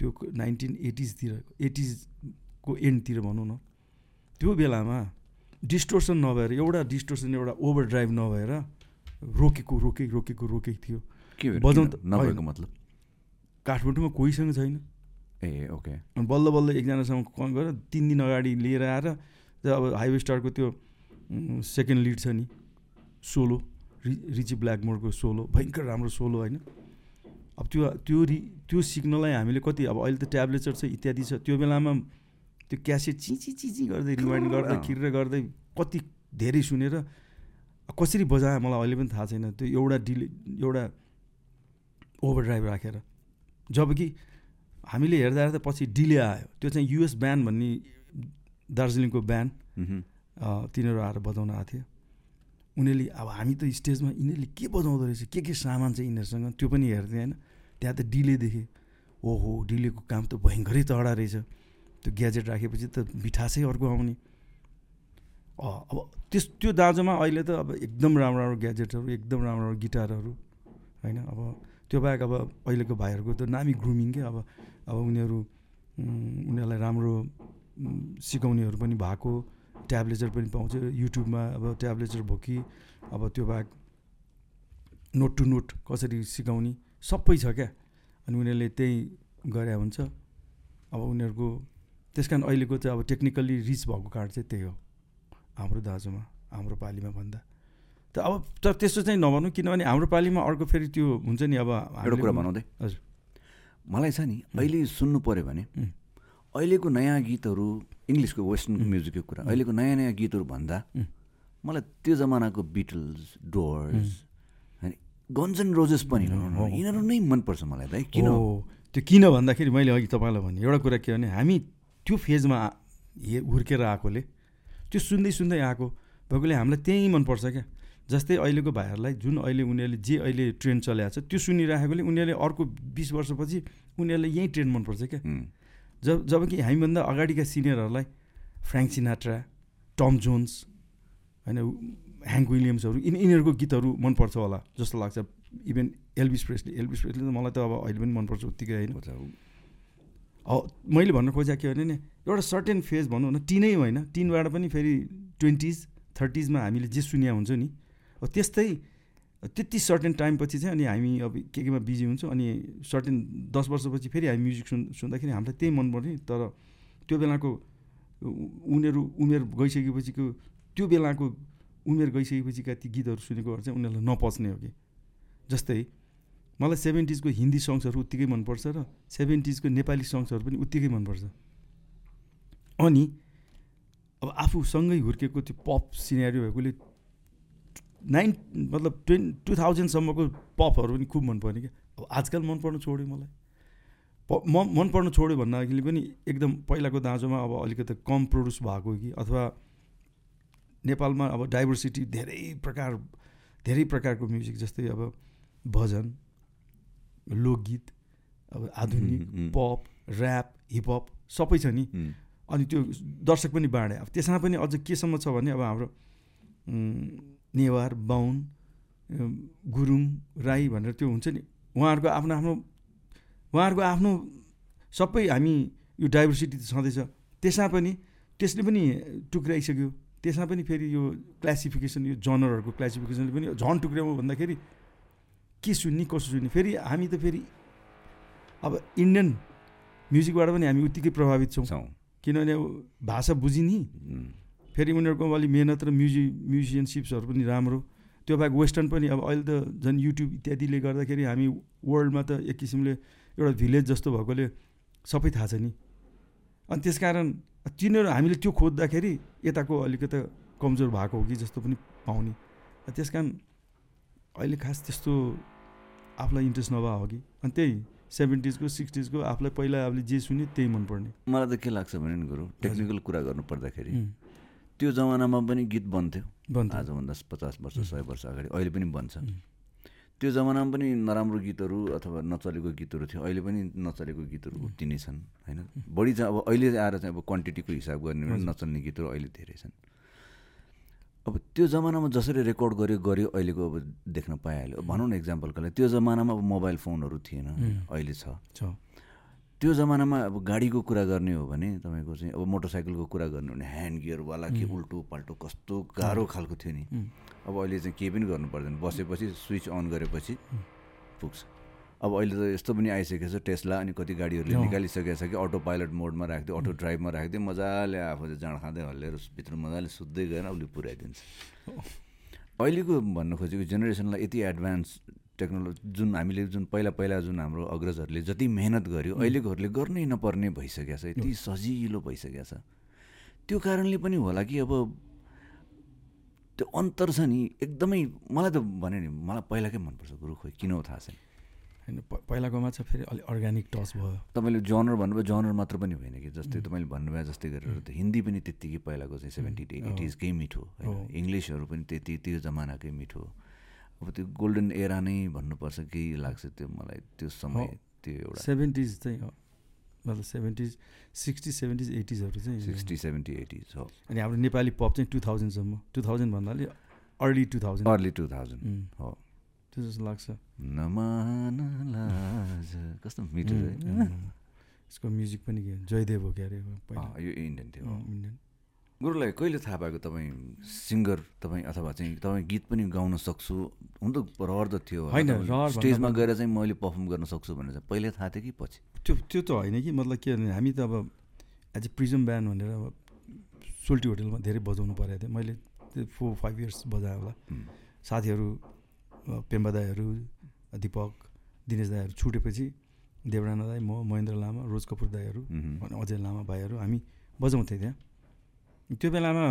Speaker 1: त्यो नाइन्टिन एटिजतिर एटिजको एन्डतिर भनौँ न त्यो बेलामा डिस्टोर्सन नभएर एउटा डिस्टोर्सन एउटा ओभर ड्राइभ नभएर रोकेको रोके रोकेको रोकेको थियो।
Speaker 2: के भएर
Speaker 1: बजाउँ
Speaker 2: किन?
Speaker 1: त-
Speaker 2: नभएको। मतलब?
Speaker 1: काठमाडौँमा कोहीसँग छैन।
Speaker 2: ए ओके।
Speaker 1: बल्ल बल्ल एकजनासँग कल गरेर तिन दिन अगाडि लिएर आएर अब हाइवे स्टारको त्यो सेकेन्ड लिड छ नि सोलो रि रिची ब्ल्याकमोरको सोलो भयङ्कर राम्रो सोलो होइन? अब त्यो त्यो रि त्यो सिक्नलाई हामीले कति अब अहिले त ट्याब्लेटहरू छ इत्यादि छ त्यो बेलामा त्यो क्यासेट चिची चिची गर्दै रिमाइन्ड गर्दै। किरेर गर्दै कति धेरै सुनेर कसरी बजायो मलाई अहिले पनि थाहा छैन। त्यो एउटा डिले एउटा ओभर ड्राइभ राखेर। जब कि हामीले हेर्दा हेर्दा पछि डिले आयो। त्यो चाहिँ युएस ब्यान्ड भन्ने दार्जिलिङको ब्यान्ड तिनीहरू आएर बजाउन आएको थियो। उनीहरूले अब हामी त स्टेजमा यिनीहरूले के बजाउँदो रहेछ? के के सामान छ यिनीहरूसँग? त्यो पनि हेर्थेँ होइन? त्यहाँ त डिले देखेँ। ओहो डिलेको काम त भयङ्करै तगडा रहेछ। त्यो ग्याजेट राखेपछि त मिठासै अर्को आउने। अब त्यस त्यो दाँजोमा अहिले त अब एकदम राम्रो राम्रो ग्याजेटहरू एकदम राम्रो राम्रो गिटारहरू होइन? अब त्यो बाहेक अब अहिलेको भाइहरूको त नामी ग्रुमिङ के? अब अब उनीहरू उनीहरूलाई राम्रो सिकाउनेहरू पनि भएको। ट्याब्लेटहरू पनि पाउँछ। युट्युबमा अब ट्याब्लेटहरू भयो कि अब त्यो बाहेक नोट टु नोट कसरी सिकाउने सबै छ क्या। अनि उनीहरूले त्यही गरे हुन्छ। अब उनीहरूको त्यस कारण अहिलेको चाहिँ अब टेक्निकल्ली रिच भएको कार्ड चाहिँ त्यही हो। हाम्रो दाजुमा हाम्रो पालीमा भन्दा। त अब तर त्यस्तो चाहिँ नभनौँ किनभने हाम्रो पालीमा अर्को फेरि त्यो हुन्छ नि अब
Speaker 2: एउटा कुरा भनाउँदै।
Speaker 1: हजुर।
Speaker 2: मलाई छ नि अहिले सुन्नु पऱ्यो भने. अहिलेको नयाँ गीतहरू इङ्ग्लिसको वेस्टर्न. म्युजिकको कुरा अहिलेको नयाँ नयाँ गीतहरू भन्दा. मलाई त्यो जमानाको बिटल्स डोर्स होइन गन्जन रोजेस पनि। यिनीहरू नै मनपर्छ मलाई त किन?
Speaker 1: त्यो किन भन्दाखेरि मैले अघि तपाईँलाई भने एउटा कुरा के भने हामी त्यो फेजमा हुर्केर आएकोले त्यो सुन्दै सुन्दै आएको भएकोले हामीलाई त्यही मनपर्छ क्या। जस्तै अहिलेको भाइहरूलाई जुन अहिले उनीहरूले जे अहिले ट्रेन्ड चलाएको छ त्यो सुनिराखेकोले उनीहरूले अर्को बिस वर्षपछि उनीहरूलाई यही ट्रेन्ड मनपर्छ क्या। जब जब कि हामीभन्दा अगाडिका सिनियरहरूलाई फ्रेङ्क सिनाट्रा टम जोन्स होइन ह्याङ्क विलियम्सहरू यिनी यिनीहरूको गीतहरू मनपर्छ होला जस्तो लाग्छ। Even Elvis Presley Elvis Presley त मलाई त अब अहिले पनि मनपर्छ उत्तिकै होइन।
Speaker 2: हो
Speaker 1: मैले भन्न खोजेको के भने नि एउटा सर्टेन फेज भनौँ न टिनै होइन टिनबाट पनि फेरि ट्वेन्टिज थर्टिजमा हामीले जे सुनिया हुन्छ नि अब त्यस्तै त्यति सर्टेन टाइमपछि चाहिँ अनि हामी अब के केमा बिजी हुन्छौँ अनि सर्टेन दस वर्षपछि फेरि हामी म्युजिक सुन् सुन्दाखेरि हामीलाई त्यही मनपर्ने तर त्यो बेलाको उनीहरू उमेर गइसकेपछिको त्यो बेलाको उमेर गइसकेपछिका ती गीतहरू सुनेकोहरू चाहिँ उनीहरूलाई नपच्ने हो कि। जस्तै मलाई सेभेन्टिजको हिन्दी सङ्ग्सहरू उत्तिकै मनपर्छ र सेभेन्टिजको नेपाली सङ्ग्सहरू पनि उत्तिकै मनपर्छ अनि अब आफूसँगै हुर्केको त्यो पप सिनेरी भएकोले नाइन मतलब ट्वेन् टु थाउजन्डसम्मको पपहरू पनि खुब मनपर्ने क्या। अब आजकल मन पर्नु छोड्यो मलाई। प म मन पर्नु छोड्यो भन्दाखेरि पनि एकदम पहिलाको दाँजोमा अब अलिकति कम प्रड्युस भएको कि अथवा नेपालमा अब डाइभर्सिटी धेरै प्रकार धेरै प्रकारको म्युजिक जस्तै अब भजन लोकगीत अब आधुनिक पप ऱ्याप हिपहप सबै छ नि। अनि त्यो दर्शक पनि बाँडे। अब त्यसमा पनि अझ केसम्म छ भने अब हाम्रो नेवार बाहुन गुरुङ राई भनेर त्यो हुन्छ नि। उहाँहरूको आफ्नो आफ्नो उहाँहरूको आफ्नो सबै हामी यो डाइभर्सिटी त छँदैछ। त्यसमा पनि त्यसले पनि टुक्राइसक्यो। त्यसमा पनि फेरि यो क्लासिफिकेसन यो जनरहरूको क्लासिफिकेसनले पनि झन् टुक्राउँ भन्दाखेरि के सुन्ने कसो सुन्ने? फेरि हामी त फेरि अब इन्डियन म्युजिकबाट पनि हामी उत्तिकै प्रभावित छौँ। किनभने अब भाषा बुझिने। फेरि उनीहरूको अलिक मेहनत र म्युजि म्युजिसियनसिप्सहरू पनि राम्रो। त्यो बाहेक वेस्टर्न पनि अब अहिले त झन् युट्युब इत्यादिले गर्दाखेरि हामी वर्ल्डमा त एक किसिमले एउटा भिलेज जस्तो भएकोले सबै थाहा छ नि। अनि त्यस कारण तिनीहरू हामीले त्यो खोज्दाखेरि यताको अलिकति कमजोर भएको हो कि जस्तो पनि पाउने। त्यस कारण अहिले खास त्यस्तो आफूलाई इन्ट्रेस्ट नभए हो कि। अनि त्यही सेभेन्टिजको सिक्सटिजको आफूलाई पहिला आफूले जे सुन्यो त्यही मनपर्ने।
Speaker 2: मलाई त के लाग्छ भने गुरु टेक्निकल कुरा गर्नु पर्दाखेरि त्यो जमानामा पनि गीत बन्थ्यो। आजभन्दा पचास वर्ष. सय वर्ष अगाडि अहिले पनि बन्छ. त्यो जमानामा पनि नराम्रो गीतहरू अथवा नचलेको गीतहरू थियो। अहिले पनि नचलेको गीतहरू
Speaker 1: उम्.
Speaker 2: उति नै छन् होइन? बढी चाहिँ अब अहिले आएर चाहिँ अब क्वान्टिटीको हिसाब गर्ने. नचल्ने गीतहरू अहिले धेरै छन्। अब त्यो जमानामा जसरी रेकर्ड गर्यो गर्यो अहिलेको अब देख्न पाइहाल्यो। भनौँ न इक्जाम्पलको लागि त्यो जमानामा अब मोबाइल फोनहरू थिएन. अहिले छ। त्यो जमानामा अब गाडीको कुरा गर्ने हो भने तपाईँको चाहिँ अब मोटरसाइकलको कुरा गर्ने हो भने ह्यान्ड गियरवाला के. उल्टो पाल्टो कस्तो गाह्रो खालको थियो नि. अब अहिले चाहिँ केही पनि गर्नु पर्दैन बसेपछि स्विच अन गरेपछि. पुग्छ अब अहिले त यस्तो पनि आइसकेको छ टेस्ला अनि कति गाडीहरूले। निकालिसकेको छ कि अटो पाइलट मोडमा राखिदियो अटो ड्राइभमा राखिदियो मजाले आफूले जाँड खाँदै हल्लेर भित्र मजाले सुत्दै गएर उसले पुऱ्याइदिन्छ अहिलेको भन्न खोजेको जेनेरेसनलाई यति एडभान्स टेक्नोलोजी जुन हामीले जुन पहिला पहिला जुन हाम्रो अग्रजहरूले जति मेहनत गर्यो. अहिलेकोहरूले गर्नै नपर्ने भइसकेको छ यति सजिलो भइसकेको छ त्यो कारणले पनि होला कि अब त्यो अन्तर छ नि एकदमै मलाई त भने नि मलाई पहिलाकै मनपर्छ गुरु खोइ किन हो थाहा छैन
Speaker 1: होइन पहिलाकोमा चाहिँ फेरि अलिक अर्ग्यानिक टच भयो
Speaker 2: तपाईँले जनर भन्नुभयो जनर मात्र पनि होइन कि जस्तै. तपाईँले भन्नुभयो जस्तै गरेर त हिन्दी पनि त्यत्तिकै पहिलाको चाहिँ सेभेन्टी. एटिजकै मिठो। होइन इङ्ग्लिसहरू पनि त्यति त्यो जमानाकै मिठो अब त्यो गोल्डन एरा नै भन्नुपर्छ केही लाग्छ त्यो मलाई त्यो समय। त्यो एउटा।
Speaker 1: सेभेन्टिज चाहिँ हो। मतलब सेभेन्टिज सिक्सटी सेभेन्टिज एटिजहरू चाहिँ
Speaker 2: सिक्सटी सेभेन्टी एटिज हो।
Speaker 1: अनि हाम्रो नेपाली पप चाहिँ टु थाउजन्डसम्म टु थाउजन्ड भन्नाले early two thousand
Speaker 2: early two thousand हो।
Speaker 1: त्यो जस्तो लाग्छ।
Speaker 2: कस्तो मिठो.
Speaker 1: यसको म्युजिक पनि के जयदेव हो क्या अरे पहिला।
Speaker 2: अँ, यो इन्डियन थियो।
Speaker 1: इन्डियन।
Speaker 2: गुरुलाई कहिले थाहा पाएको तपाईँ सिङ्गर तपाईँ अथवा चाहिँ तपाईँ गीत पनि गाउन सक्छु? हुन त रहर त थियो
Speaker 1: होइन,
Speaker 2: स्टेजमा गएर चाहिँ मैले पर्फर्म गर्न सक्छु भनेर चाहिँ पहिले थाहा थियो कि पछि?
Speaker 1: त्यो त्यो त होइन कि मतलब के भने हामी त अब एज ए प्रिजम ब्यान्ड भनेर अब सोल्टी होटेलमा धेरै बजाउनु परेको थियो। मैले त्यो फोर फाइभ इयर्स बजाएँ होला। साथीहरू पेम्बा दाईहरू दिपक दिनेश दाईहरू छुटेपछि देवराना दाई म महेन्द्र लामा रोज कपुर दाईहरू अजय लामा भाइहरू हामी बजाउँथेँ त्यहाँ। त्यो बेलामा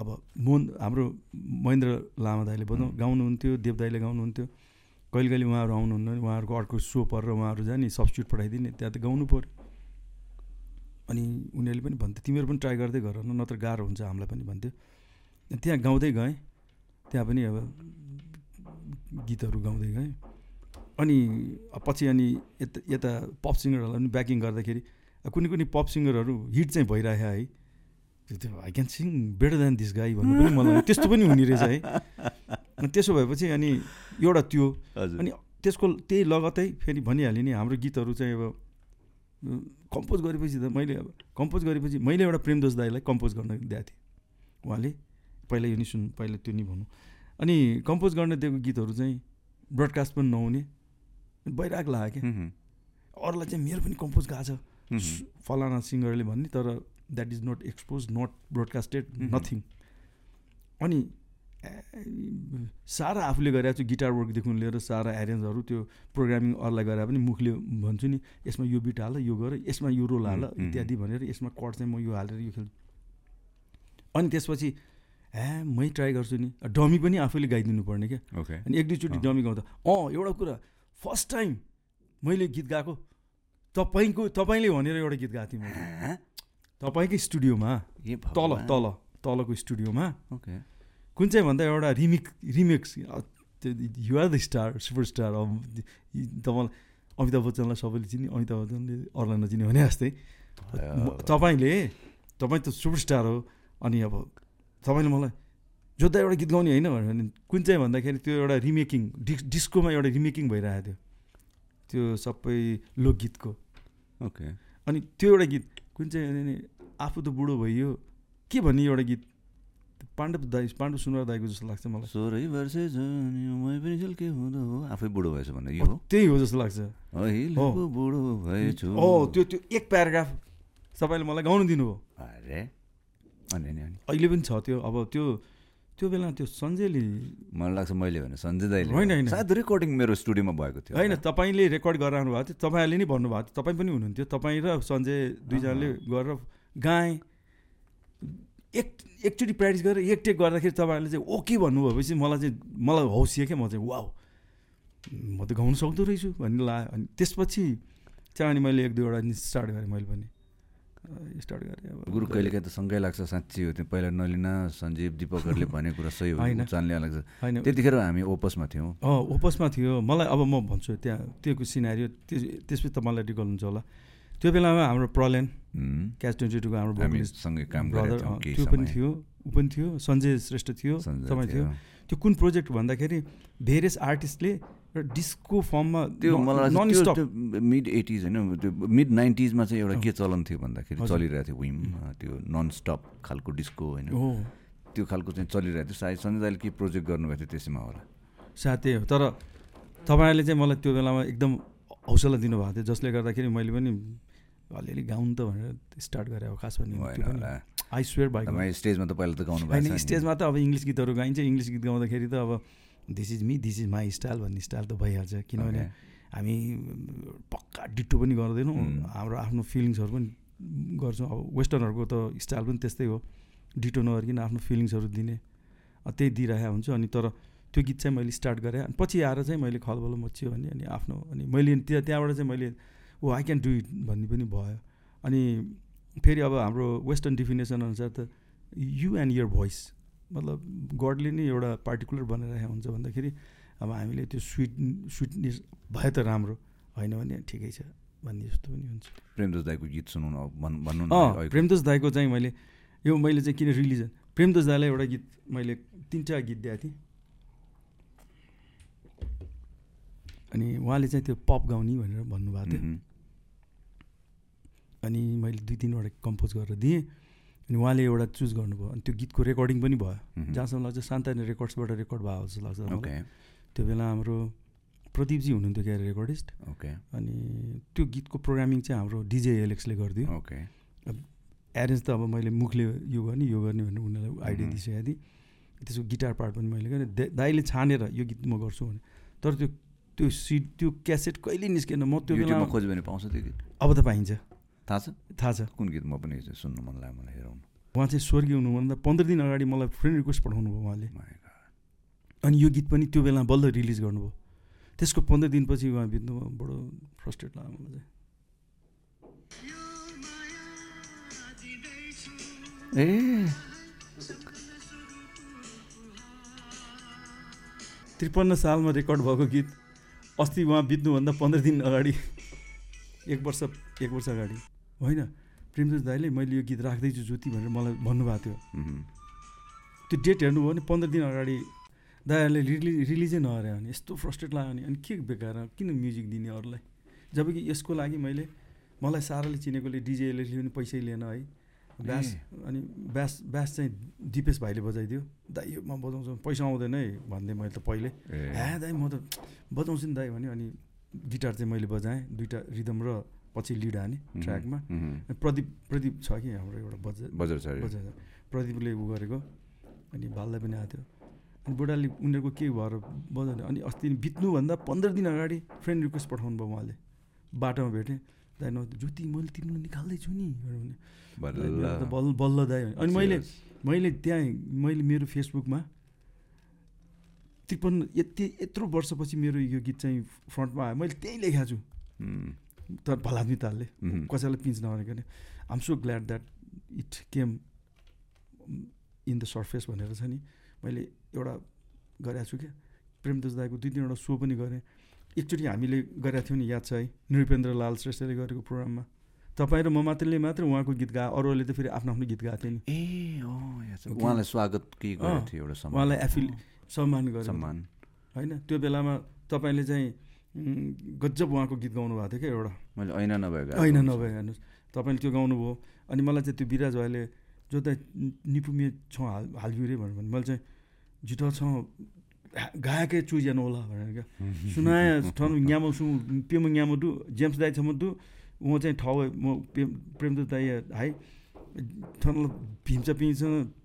Speaker 1: अब मोहन हाम्रो महेन्द्र लामा दाईले बजाउँ गाउनुहुन्थ्यो देव दाईले गाउनुहुन्थ्यो। कहिले कहिले उहाँहरू आउनुहुन्न उहाँहरूको अर्को सो परेर उहाँहरू जाने सब्स्टिट्युट पठाइदिने त्यहाँ त गाउनु पऱ्यो अनि उनीहरूले पनि भन्थ्यो तिमीहरू पनि ट्राई गर्दै गर न नत्र गाह्रो हुन्छ हामीलाई पनि भन्थ्यो। त्यहाँ गाउँदै गएँ त्यहाँ पनि अब गीतहरू गाउँदै गएँ। अनि पछि अनि यता यता पप सिङ्गरहरूलाई पनि ब्याकिङ गर्दाखेरि कुनै कुनै पप सिङ्गरहरू हिट चाहिँ भइरहेको है। I can sing better than this guy भन्नु पनि मलाई त्यस्तो पनि हुने रहेछ है। अनि त्यसो भएपछि अनि एउटा त्यो अनि त्यसको त्यही लगतै फेरि भनिहालेँ नि हाम्रो गीतहरू चाहिँ अब कम्पोज गरेपछि त मैले अब कम्पोज गरेपछि मैले एउटा प्रेमदोष दाईलाई कम्पोज गर्न दिएको थिएँ। उहाँले पहिला यो नि सुन्नु पहिला त्यो नि भन्नु। अनि कम्पोज गर्न दिएको गीतहरू चाहिँ ब्रडकास्ट पनि नहुने भइरहेको लाग्यो क्या। अरूलाई चाहिँ मेरो पनि कम्पोज गएको छ फलाना सिङ्गरले भन्ने तर that is not expose not broadcasted. Nothing अनि सारा आफूले गरेको छु गिटार वर्कदेखि लिएर सारा एरेन्जहरू त्यो प्रोग्रामिङ अरूलाई गरे पनि मुखले भन्छु नि यसमा यो बिट हाल यो गर यसमा यो रोल हाल
Speaker 2: मह्म।
Speaker 1: इत्यादि भनेर यसमा कट चाहिँ म यो हालेर यो खेल्छु अनि त्यसपछि ए मै ट्राई गर्छु नि डमी पनि आफैले गाइदिनु पर्ने क्या अनि एक दुईचोटि। डमी गाउँदा अँ एउटा कुरा फर्स्ट टाइम मैले गीत गाएको तपाईँको तपाईँले भनेर एउटा गीत गाएको थिएँ मैले? तपाईँकै स्टुडियोमा तल। तल तलको स्टुडियोमा।
Speaker 2: ओके।
Speaker 1: कुन चाहिँ भन्दा एउटा remix remix you're the star superstar अब तपाईँलाई अमिताभ बच्चनलाई सबैले चिने अमिताभ बच्चनले अरूलाई नचिने भने जस्तै। तपाईँले तपाईँ त सुपरस्टार हो अनि अब तपाईँले मलाई जोत्दा एउटा गीत गाउने होइन भनेर भने कुन चाहिँ भन्दाखेरि त्यो एउटा रिमेकिङ डिस डिस्कोमा एउटा रिमेकिङ भइरहेको थियो। त्यो सबै लोकगीतको।
Speaker 2: ओके।
Speaker 1: अनि त्यो एउटा गीत कुन चाहिँ भने आफू त बुढो भइयो के भन्ने एउटा गीत? पाण्डव दाई पाण्डव सुनवार दाईको जस्तो लाग्छ मलाई।
Speaker 2: सोह्रै वर्ष हो। आफै बुढो भएछ भन्दा यो हो।
Speaker 1: त्यही हो जस्तो लाग्छ। हो।
Speaker 2: बुढो भएछु।
Speaker 1: ओ त्यो त्यो एक प्याराग्राफ तपाईँले मलाई गाउनु दिनुभयो।
Speaker 2: अरे। अनि।
Speaker 1: अहिले पनि छ त्यो। अब त्यो त्यो बेला त्यो सञ्जयले
Speaker 2: मलाई लाग्छ मैले भने सञ्जय दाइले
Speaker 1: होइन, होइन।
Speaker 2: सायद रेकर्डिङ मेरो स्टुडियोमा भएको थियो।
Speaker 1: होइन तपाईँले रेकर्ड गराउनु भएको थियो तपाईँहरूले नि भन्नुभएको थियो तपाईँ पनि हुनुहुन्थ्यो तपाईँ र सञ्जय दुईजनाले गरेर गाएँ। एक एकचोटि प्र्याक्टिस गरेर एक टेक गर्दाखेरि तपाईँहरूले चाहिँ ओके भन्नुभयो भएपछि मलाई चाहिँ मलाई हौसियो क्या म चाहिँ वाउ म त गाउनु सक्दो रहेछु भन्ने लाग्यो अनि त्यसपछि चाहिँ अनि मैले एक दुईवटा स्टार्ट गरेँ मैले पनि। स्टार्ट गरेँ अब
Speaker 2: गुरु कहिलेकाहीँ त सँगै लाग्छ साँच्ची हो त्यो। पहिला नलिना सञ्जीव दिपकहरूले भनेको कुरा सही हो।
Speaker 1: होइन।
Speaker 2: उचाल्ने लाग्छ।
Speaker 1: होइन।
Speaker 2: त्यतिखेर हामी ओपसमा थियौँ।
Speaker 1: अँ ओपसमा थियो। मलाई अब म भन्छु त्यहाँ त्योको सिनारी त्यस त्यसपछि त मलाई रिकल हुन्छ होला। त्यो बेलामा हाम्रो प्रलेन
Speaker 2: उम्,
Speaker 1: क्याच ट्वेन्टी टूको हाम्रो
Speaker 2: सँगै काम
Speaker 1: ब्रदर त्यो पनि। थियो ऊ पनि थियो सञ्जय श्रेष्ठ थियो तपाईँ थियो। त्यो कुन प्रोजेक्ट भन्दाखेरि भेरियस आर्टिस्टले एउटा डिस्को फर्ममा
Speaker 2: त्यो मलाई मिड एटिज होइन त्यो मिड नाइन्टिजमा चाहिँ एउटा के चलन थियो भन्दाखेरि। चलिरहेको थियो विम त्यो नन स्टप खालको डिस्को होइन। त्यो खालको चाहिँ चलिरहेको थियो। सायद सञ्जय दाइले के प्रोजेक्ट गर्नुभएको थियो त्यसमा होला।
Speaker 1: साथै हो। तर तपाईँहरूले चाहिँ मलाई त्यो बेलामा एकदम हौसला दिनुभएको थियो जसले गर्दाखेरि मैले पनि अलिअलि गाउनु त भनेर स्टार्ट गरेँ अब खास
Speaker 2: होला।
Speaker 1: आई स्वेयर
Speaker 2: तपाईँ स्टेजमा त पहिला त गाउनु भएको
Speaker 1: होइन
Speaker 2: छ नि।
Speaker 1: स्टेजमा त अब इङ्ग्लिस गीतहरू गाइन्छ। इङ्ग्लिस गीत गाउँदाखेरि त अब this is me this is my style भन्ने स्टाइल त भइहाल्छ। किनभने. हामी पक्का डिट्टो पनि गर्दैनौँ।
Speaker 2: Hmm.
Speaker 1: हाम्रो आफ्नो फिलिङ्सहरू पनि गर्छौँ। अब वेस्टर्नहरूको त स्टाइल पनि त्यस्तै हो। डिटो नगरिकन आफ्नो फिलिङ्सहरू दिने। त्यही दिइरहेको हुन्छ। अनि तर त्यो गीत चाहिँ मैले स्टार्ट गरेँ। अनि पछि आएर चाहिँ मैले खलबल मच्यो भने अनि आफ्नो अनि मैले त्यहाँ त्यहाँबाट चाहिँ मैले oh I can do it भन्ने पनि भयो। अनि फेरि अब हाम्रो वेस्टर्न डिफिनेसन अनुसार त यु एन्ड यर भोइस मतलब गडले नै एउटा पार्टिकुलर बनाइरहेको हुन्छ भन्दाखेरि अब हामीले त्यो स्विट स्विटनेस भए त राम्रो होइन भने ठिकै छ भन्ने जस्तो पनि हुन्छ
Speaker 2: प्रेमदोष दाईको गीत सुनौँ न अब भन्- भन्नु।
Speaker 1: प्रेमदोष दाईको चाहिँ मैले यो मैले चाहिँ किन रिलिजन प्रेमदोष दाईलाई एउटा गीत मैले तिनवटा गीत दिएको थिएँ अनि उहाँले चाहिँ त्यो पप गाउने भनेर भन्नुभएको थियो। अनि मैले दुई तिनवटा कम्पोज गरेर दिएँ अनि उहाँले एउटा चुज गर्नुभयो। अनि त्यो गीतको रेकर्डिङ पनि भयो। जहाँसम्म लाग्छ सान्तानी रेकर्ड्सबाट रेकर्ड भयो जस्तो लाग्छ त्यो बेला हाम्रो प्रदीपजी हुनुहुन्थ्यो क्या रेकर्डिस्ट
Speaker 2: ओके
Speaker 1: अनि त्यो गीतको प्रोग्रामिङ चाहिँ हाम्रो डिजे एलेक्सले गरिदियो।
Speaker 2: ओके
Speaker 1: एरेन्ज त अब मैले मुखले यो गर्ने यो गर्ने भनेर उनीहरूलाई आइडिया। दिइसकेको थिएँ। त्यसको गिटार पार्ट पनि मैले गरेँ। दाइले छानेर यो गीत म गर्छु भने तर त्यो त्यो सिड त्यो क्यासेट कहिले निस्केन। म त्यो
Speaker 2: खोज्यो भने पाउँछ त्यो गीत।
Speaker 1: अब त पाइन्छ।
Speaker 2: थाहा छ?
Speaker 1: थाहा छ।
Speaker 2: कुन गीत म पनि सुन्नु मन लाग्यो मलाई हेरौँ
Speaker 1: उहाँ चाहिँ स्वर्गीय हुनुभन्दा पन्ध्र दिन अगाडि मलाई फ्रेन्ड रिक्वेस्ट पठाउनु भयो उहाँले. अनि यो गीत पनि त्यो बेला बल्ल रिलिज गर्नुभयो। त्यसको पन्ध्र दिनपछि उहाँ बित्नुभयो बडो फ्रस्ट्रेट लाग्यो मलाई चाहिँ।
Speaker 2: ए।
Speaker 1: त्रिपन्न सालमा रेकर्ड भएको गीत अस्ति उहाँ बित्नुभन्दा पन्ध्र दिन अगाडि एक वर्ष एक वर्ष अगाडि। होइन प्रेमदास दाईले मैले यो गीत राख्दैछु ज्योति भनेर मलाई भन्नुभएको थियो। त्यो डेट हेर्नुभयो भने पन्ध्र दिन अगाडि दाईहरूले रिलि रिलिजै नगरे भने यस्तो फ्रस्ट्रेट लाग्यो भने अनि के बेकार किन म्युजिक दिने अरूलाई? जब कि यसको लागि मैले मलाई साराले चिनेकोले डिजेले पनि पैसै लिएन है। ब्यास अनि ब्यास ब्यास चाहिँ दिपेश भाइले बजाइदियो। दाइ यो म बजाउँछु। पैसा आउँदैन है भन्दै मैले त पहिले। ह्या दाइ म त बजाउँछु नि दाइ भन्यो अनि गिटार चाहिँ मैले बजाएँ। दुइटा रिदम र पछि लिड हाने। ट्र्याकमा। प्रदीप प्रदीप छ कि हाम्रो एउटा बजा
Speaker 2: बजार छ
Speaker 1: प्रदीपले उ गरेको अनि बाललाई पनि आएको थियो। अनि बुढाले उनीहरूको के भएर बजाउने। अनि अस्ति बित्नुभन्दा पन्ध्र दिन अगाडि फ्रेन्ड रिक्वेस्ट पठाउनु भयो उहाँले। बाटोमा भेटेँ। दाइ न ज्योति मैले तिमीलाई निकाल्दैछु नि।
Speaker 2: बल्ल
Speaker 1: बल्ल दाइ। अनि मैले मैले त्यहाँ मैले मेरो फेसबुकमा त्रिपन्न यति यत्रो वर्षपछि मेरो यो गीत चाहिँ फ्रन्टमा आयो। मैले त्यहीँ लेखाएको छु। तर भलाद्मी तालले। कसैलाई पिन्च नभनेको नि। I'm so glad that it came in the surface भनेर छ नि। मैले एउटा गरेको छु क्या। प्रेमदास दाईको दुई तिनवटा सो पनि गरेँ। एकचोटि हामीले गरेका थियौँ नि याद छ है? नृपेन्द्र लाल श्रेष्ठले गरेको प्रोग्राममा। तपाईँ र म मात्रले मात्र उहाँको गीत गायो अरूहरूले त फेरि आफ्नो आफ्नो गीत गाएको थियो नि।
Speaker 2: ए। उहाँलाई स्वागत के गरेको थियो एउटा सम्मान।
Speaker 1: उहाँलाई एफिल सम्मान गरेर
Speaker 2: सम्मान।
Speaker 1: होइन? त्यो बेलामा तपाईँले चाहिँ गजब उहाँको गीत गाउनु भएको थियो क्या एउटा।
Speaker 2: मैले ऐना नभएको
Speaker 1: होइन नभए हेर्नुहोस्। तपाईँले त्यो गाउनुभयो। अनि मलाई चाहिँ त्यो बिराज भाइले जो त निपुमे छ हाल हालियो रे भनेर भने मैले चाहिँ झिटो छ गाएकै चुज्यानु होला भनेर क्या। सुनाए ठन न्यामो सु पेम न्यामो दु जेम्स दाई छ म दु ऊ चाहिँ ठाउँ म प्रेम प्रेमदत्त दाई हाई ठन भीम्चा पिन्छ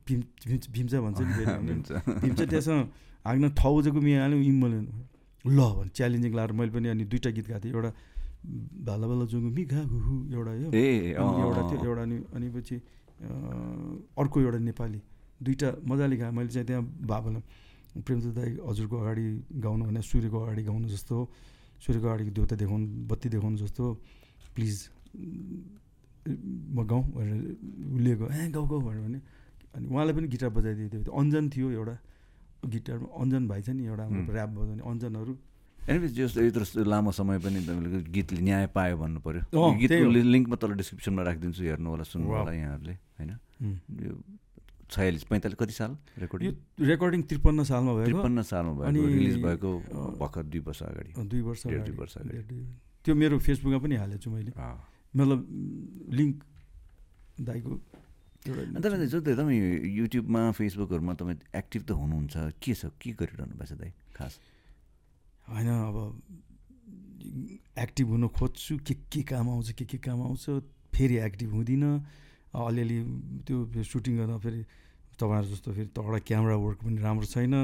Speaker 1: भीम भीम- भीम्चा भन्छ नि। भीम्चा। त्यसमा हाँग्न ठाउँ चाहिँ मिया हाल्यो इम्मले। ल भने च्यालेन्जिङ लाएर मैले पनि अनि दुइटा गीत गाएको थिएँ। एउटा भाला भाला जोगु मिघा हुहु एउटा यो एउटा
Speaker 2: अँ।
Speaker 1: एउटा अनि अनि पछि अर्को एउटा नेपाली दुइटा मजाले गाएँ। मैले चाहिँ त्यहाँ बाबालाई प्रेमदत्त दाई हजुरको अगाडि गाउनु भने सूर्यको अगाडि गाउनु जस्तो हो सूर्यको अगाडि देउता देखाउनु बत्ती देखाउनु जस्तो हो प्लिज म गाउँ भनेर उसले ए गाउँ गाउँ भनेर भने अनि उहाँलाई पनि गिटार बजाइदिएको थियो। अञ्जन थियो एउटा। गिटारमा अञ्जन भाइ छ नि एउटा। ऱ्याप बजाउने अञ्जनहरू
Speaker 2: एनिवेज जस्तो यत्रो लामो समय पनि तपाईँले गीतले न्याय पायो भन्नु पर्यो
Speaker 1: अँ,
Speaker 2: यो गीतको लिङ्क म तल डिस्क्रिप्सनमा राखिदिन्छु हेर्नु होला सुन्नु। होला यहाँहरूले होइन। यो छयालिस पैँतालिस कति साल
Speaker 1: यो
Speaker 2: रेकर्डिङ
Speaker 1: रेकर्डिङ त्रिपन्न सालमा भएको
Speaker 2: त्रिपन्न सालमा
Speaker 1: अनि,
Speaker 2: रिलिज भएको भर्खर दुई वर्ष अगाडि
Speaker 1: दुई वर्ष।
Speaker 2: दुई वर्ष अगाडि।
Speaker 1: त्यो मेरो फेसबुकमा पनि हालेको छु मैले। मतलब लिङ्क दाईको
Speaker 2: अनि
Speaker 1: एउटा
Speaker 2: तपाईँ जो तपाईँ युट्युबमा फेसबुकहरूमा तपाईँ एक्टिभ त हुनुहुन्छ के छ के गरिरहनु भएको छ दाइ खास?
Speaker 1: होइन अब एक्टिभ हुन खोज्छु के के काम आउँछ के के काम आउँछ फेरि एक्टिभ हुँदिनँ अलिअलि त्यो सुटिङ गर्दा फेरि तपाईँहरू जस्तो फेरि तगडा क्यामेरा वर्क पनि राम्रो छैन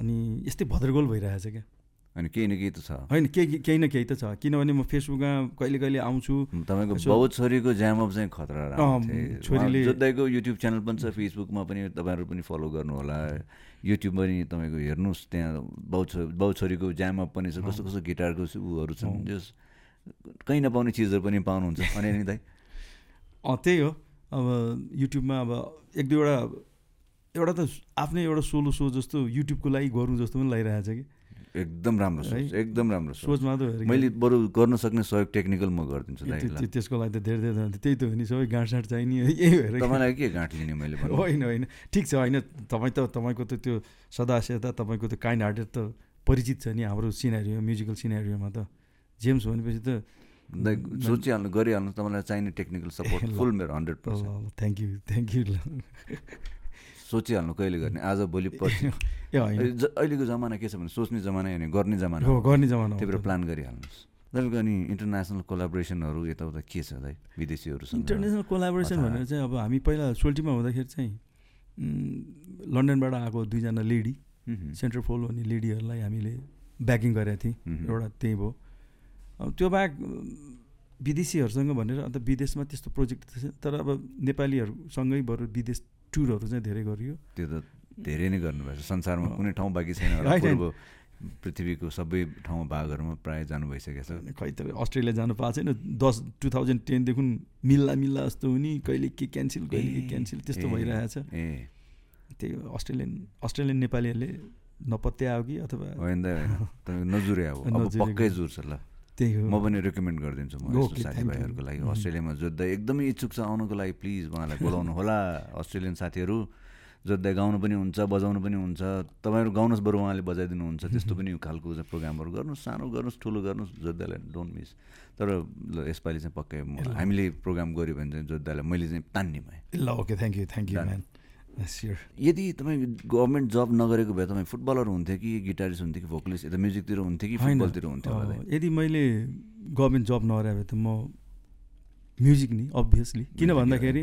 Speaker 1: अनि यस्तै भद्रगोल भइरहेछ क्या।
Speaker 2: अनि केही न केही त छ।
Speaker 1: होइन केही केही न केही त छ। किनभने म फेसबुकमा कहिले कहिले आउँछु।
Speaker 2: तपाईँको बहुत छोरीको ज्यामअप चाहिँ खतरा।
Speaker 1: छोरीले-
Speaker 2: जोत्दाईको युट्युब च्यानल पनि छ फेसबुकमा पनि तपाईँहरू पनि फलो गर्नु होला युट्युब पनि तपाईँको हेर्नुहोस् त्यहाँ बहुत छो बहुत छोरीको ज्यामअप पनि छ। कस्तो कस्तो गिटारको उहरू छन्। जस कहीँ नपाउने चिजहरू पनि पाउनुहुन्छ। अनि नि दाइ।
Speaker 1: अँ त्यही हो। अब युट्युबमा अब एक दुईवटा एउटा त आफ्नै एउटा सोलो सो जस्तो युट्युबको लागि गरौँ जस्तो पनि लागिरहेको छ कि।
Speaker 2: एकदम राम्रो सोच? एकदम राम्रो सोच
Speaker 1: मात्र।
Speaker 2: मैले बरु गर्न सक्ने सहयोग टेक्निकल म गरिदिन्छु
Speaker 1: त्यसको लागि त धेरै धेरै। त्यही त हो नि सबै गाँटसाँट चाहिने यही भएर।
Speaker 2: तपाईँलाई के गाँठ लिने मैले?
Speaker 1: होइन होइन ठिक छ होइन तपाईँ त तपाईँको त त्यो सदास्यता तपाईँको त काइन्ड हार्टेड त परिचित छ नि हाम्रो सिनेरियो म्युजिकल सिनेरियोमा त जेम्स भनेपछि त
Speaker 2: सोचिहाल्नु गरिहाल्नु तपाईँलाई चाहिने टेक्निकल सपोर्ट। फुल मेरो hundred percent
Speaker 1: thank you thank you ल
Speaker 2: सोचिहाल्नु कहिले गर्ने? आज भोलि ज- अहिलेको जमाना के छ भने सोच्ने जमाना होइन गर्ने जमाना
Speaker 1: हो। गर्ने जमाना
Speaker 2: त्यही भएर प्लान गरिहाल्नुहोस्। तपाईँको अनि इन्टरनेसनल कोलाबोरेसनहरू यताउता के छ दाइ? विदेशीहरूसँग।
Speaker 1: इन्टरनेसनल कोलाबोरेसन भनेर चाहिँ अब हामी पहिला सोल्टीमा हुँदाखेरि चाहिँ लन्डनबाट आएको दुईजना लेडी
Speaker 2: मह्म,
Speaker 1: सेन्टर फोल भन्ने लेडीहरूलाई हामीले ब्याकिङ गरेका थियौँ। एउटा त्यही भयो। अब त्यो बाहेक विदेशीहरूसँग भनेर अन्त विदेशमा त्यस्तो प्रोजेक्ट तर अब नेपालीहरूसँगै बरु विदेश टुरहरू चाहिँ धेरै गरियो।
Speaker 2: त्यो त धेरै नै गर्नुभएछ संसारमा कुनै ठाउँ बाँकी छैन पृथ्वीको सबै ठाउँ भागहरूमा प्रायः जानु भइसकेको छ।
Speaker 1: खै त अस्ट्रेलिया जानु पाएको छैन। दस टु थाउजन्ड टेनदेखि मिल्ला मिल्ला जस्तो हुने कहिले के क्यान्सल कहिले के क्यान्सल त्यस्तो भइरहेछ।
Speaker 2: ए।
Speaker 1: त्यही हो, अस्ट्रेलियन अस्ट्रेलियन नेपालीहरूले नपत्यायो कि अथवा
Speaker 2: होइन नजुरे अब। पक्कै जुर्छ ल।
Speaker 1: त्यही हो।
Speaker 2: म पनि रेकमेन्ड गरिदिन्छु म यस्तो. साथीभाइहरूको लागि।
Speaker 1: मह्म।
Speaker 2: अस्ट्रेलियामा जोत्दा एकदमै इच्छुक छ आउनुको लागि प्लिज उहाँलाई बोलाउनु होला। अस्ट्रेलियन साथीहरू जोत्दै गाउनु पनि हुन्छ बजाउनु पनि हुन्छ। तपाईँहरू गाउनुहोस् बरु उहाँले बजाइदिनुहुन्छ। त्यस्तो पनि खालको प्रोग्रामहरू गर्नुहोस् सानो गर्नुहोस् ठुलो गर्नुहोस् जोत्दालाई डोन्ट मिस तर यसपालि चाहिँ पक्कै। हामीले प्रोग्राम गऱ्यो भने चाहिँ जोत्दालाई मैले चाहिँ तान्ने भएँ।
Speaker 1: ल okay thank you thank you
Speaker 2: यदि तपाईँ गभर्मेन्ट जब नगरेको भए तपाईँ फुटबलर हुन्थ्यो कि गिटारिस्ट हुन्थ्यो कि भोकलिस्ट यता म्युजिकतिर हुन्थ्यो कि फुटबलतिर हुन्थ्यो
Speaker 1: यदि मैले गभर्मेन्ट जब नगरे भए त म म्युजिक नि अभियसली किन भन्दाखेरि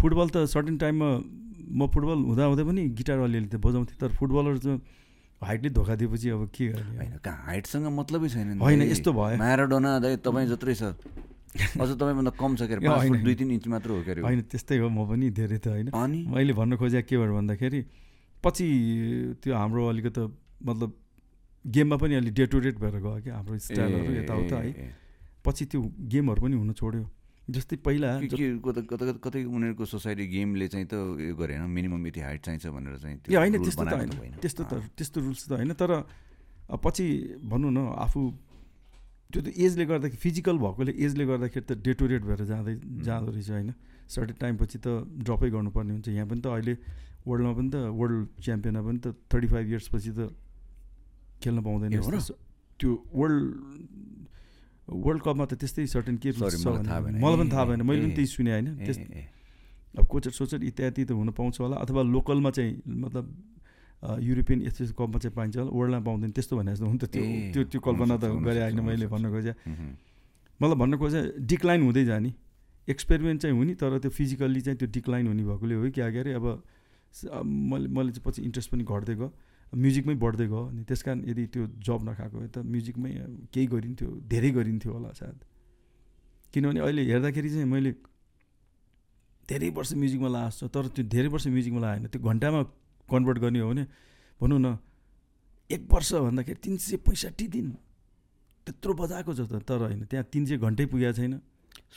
Speaker 1: फुटबल त सर्टेन टाइममा म फुटबल हुँदा हुँदै पनि गिटार अलिअलि त बजाउँथेँ। तर फुटबलर चाहिँ हाइटले धोका दिएपछि अब के गर्ने?
Speaker 2: होइन कहाँ हाइटसँग मतलबै छैन
Speaker 1: होइन। यस्तो भयो।
Speaker 2: म्याराडोना दाइ तपाईँ जत्रै छ। अझ तपाईँभन्दा कम छ के अरे दुई। तिन इन्च मात्र हो के अरे
Speaker 1: होइन त्यस्तै हो म पनि धेरै त होइन।
Speaker 2: अनि?
Speaker 1: मैले भन्न खोजेँ के भएर भन्दाखेरि पछि त्यो हाम्रो अलिकति मतलब गेममा पनि अलिक डेटोरेट भएर गयो क्या हाम्रो स्टाइलहरू यताउता है। पछि त्यो गेमहरू पनि हुन छोड्यो। जस्तै पहिला
Speaker 2: कता उनीहरूको सोसाइटी गेमले चाहिँ त उयो गरेन मिनिमम यति हाइट चाहिन्छ भनेर चाहिँ
Speaker 1: होइन त्यस्तो त होइन त्यस्तो त त्यस्तो रुल्स त होइन तर पछि भनौँ न आफू त्यो त एजले गर्दाखेरि फिजिकल भएकोले एजले गर्दाखेरि त डेटोरेट भएर जाँदै जाँदो रहेछ होइन। सर्टेन टाइम पछि त ड्रपै गर्नुपर्ने हुन्छ। यहाँ पनि त अहिले वर्ल्डमा पनि त वर्ल्ड च्याम्पियनमा पनि त थर्टी फाइभ इयर्स पछि त खेल्न पाउँदैन त्यो वर्ल्ड वर्ल्ड कपमा त त्यस्तै सर्टेन के
Speaker 2: मलाई
Speaker 1: पनि थाहा भएन। मैले पनि त्यही सुने होइन। अब कोचर सोचर इत्यादि त हुन पाउँछ होला। अथवा लोकलमा चाहिँ मतलब युरोपियन यस्तो यस्तो कपमा चाहिँ पाइन्छ होला। वर्ल्डमा पाउँदैन त्यस्तो भने जस्तो हुन्छ त्यो त्यो त्यो कल्पना त गरे होइन मैले। भन्न खोजेँ। मतलब भन्न खोजेँ डिक्लाइन हुँदै जाने। एक्सपेरिमेन्ट चाहिँ हुने तर त्यो फिजिकल्ली चाहिँ त्यो डिक्लाइन हुने भएकोले हो कि क्या अरे अब मैले मैले चाहिँ पछि इन्ट्रेस्ट पनि घट्दै गयो। म्युजिकमै बढ्दै गयो अनि त्यस कारण यदि त्यो जब नखाएको भए त म्युजिकमै केही गरिन्थ्यो धेरै गरिन्थ्यो होला सायद। किनभने अहिले हेर्दाखेरि चाहिँ मैले धेरै वर्ष म्युजिकमा लाएको छ तर त्यो धेरै वर्ष म्युजिकमा लगाएन त्यो घन्टामा कन्भर्ट गर्ने हो भने भनौँ न एक वर्ष भन्दाखेरि तिन सय पैँसठी दिन। त्यत्रो बजाएको छ त तर होइन त्यहाँ तिन सय घन्टै पुगेको छैन।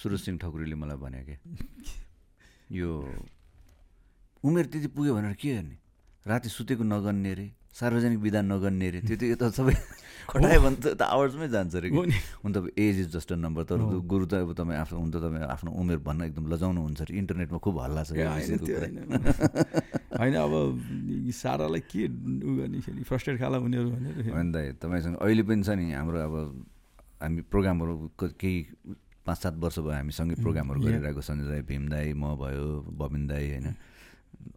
Speaker 2: सुरज सिंह ठकुरीले मलाई भने के? यो उमेर त्यति पुग्यो भनेर के गर्ने? राति सुतेको नगर्ने रे सार्वजनिक विधा नगर्ने रे त्यो त यो त सबै खटायो भने त आवर्समै जान्छ रे
Speaker 1: हो नि।
Speaker 2: हुन त age is just a number तर। गुरु त अब तपाईँ आफ्नो हुन त तपाईँ आफ्नो उमेर भन्न एकदम लजाउनु हुन्छ अरे इन्टरनेटमा खुब हल्ला छ।
Speaker 1: होइन अब सारालाई के उ गर्ने फेरि फ्रस्ट्रेट खाला उनीहरू भनेर
Speaker 2: होइन दाइ तपाईँसँग अहिले पनि छ नि हाम्रो अब हामी प्रोग्रामहरू केही पाँच सात वर्ष भयो हामी सँगै
Speaker 1: उम्,
Speaker 2: प्रोग्रामहरू. गरिरहेको सञ्जय दाई भीम दाई म भयो बबिन दाई होइन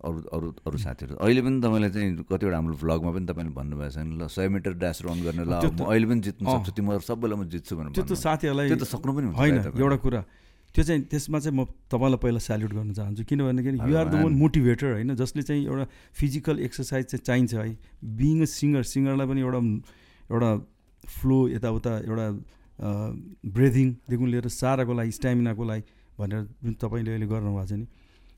Speaker 2: अरू अरू अरू साथीहरू अहिले पनि तपाईँलाई चाहिँ कतिवटा हाम्रो भ्लगमा पनि तपाईँले भन्नुभएको छ नि ल सय मिटर ड्यास रन गर्ने ल म अहिले पनि जित्नु। सक्छु तिमीहरू सबैलाई म जित्छु भनेर
Speaker 1: त्यो त। साथीहरूलाई
Speaker 2: त्यो त सक्नु पनि
Speaker 1: होइन। एउटा कुरा त्यो चाहिँ त्यसमा चाहिँ म तपाईँलाई पहिला स्याल्युट गर्न चाहन्छु। किनभनेदेखि you are the. One motivator होइन जसले चाहिँ एउटा फिजिकल एक्सर्साइज चाहिँ चाहिन्छ है। बिङ अ सिङ्गर सिङ्गरलाई पनि एउटा एउटा फ्लो यताउता एउटा ब्रेदिङदेखि लिएर साराको लागि स्ट्यामिनाको लागि भनेर जुन तपाईँले अहिले गर्नुभएको छ नि।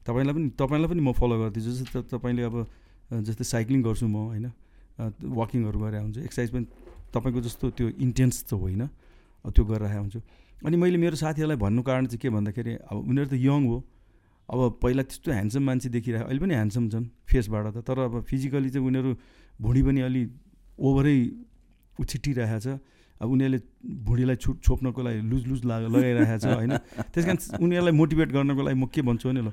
Speaker 1: तपाईँलाई पनि तपाईँलाई पनि म फलो गर्दैछु। जस्तै तपाईँले अब जस्तै साइक्लिङ गर्छु म होइन वाकिङहरू गरेर हुन्छु एक्सर्साइज पनि तपाईँको जस्तो त्यो इन्टेन्स त होइन। त्यो गरिरहेको हुन्छु अनि मैले मेरो साथीहरूलाई भन्नु कारण चाहिँ के भन्दाखेरि अब उनीहरू त यङ हो। अब पहिला त्यस्तो ह्यान्डसम मान्छे देखिरहेको अहिले पनि ह्यान्डसम छन् फेसबाट त तर अब फिजिकली चाहिँ उनीहरू भुँडी पनि अलि ओभरै उछिटिरहेको छ। अब उनीहरूले भुँडीलाई छुट छोप्नको लागि लुज लुज लगाइरहेको छ होइन? त्यस कारण उनीहरूलाई मोटिभेट गर्नको लागि म के भन्छु भने ल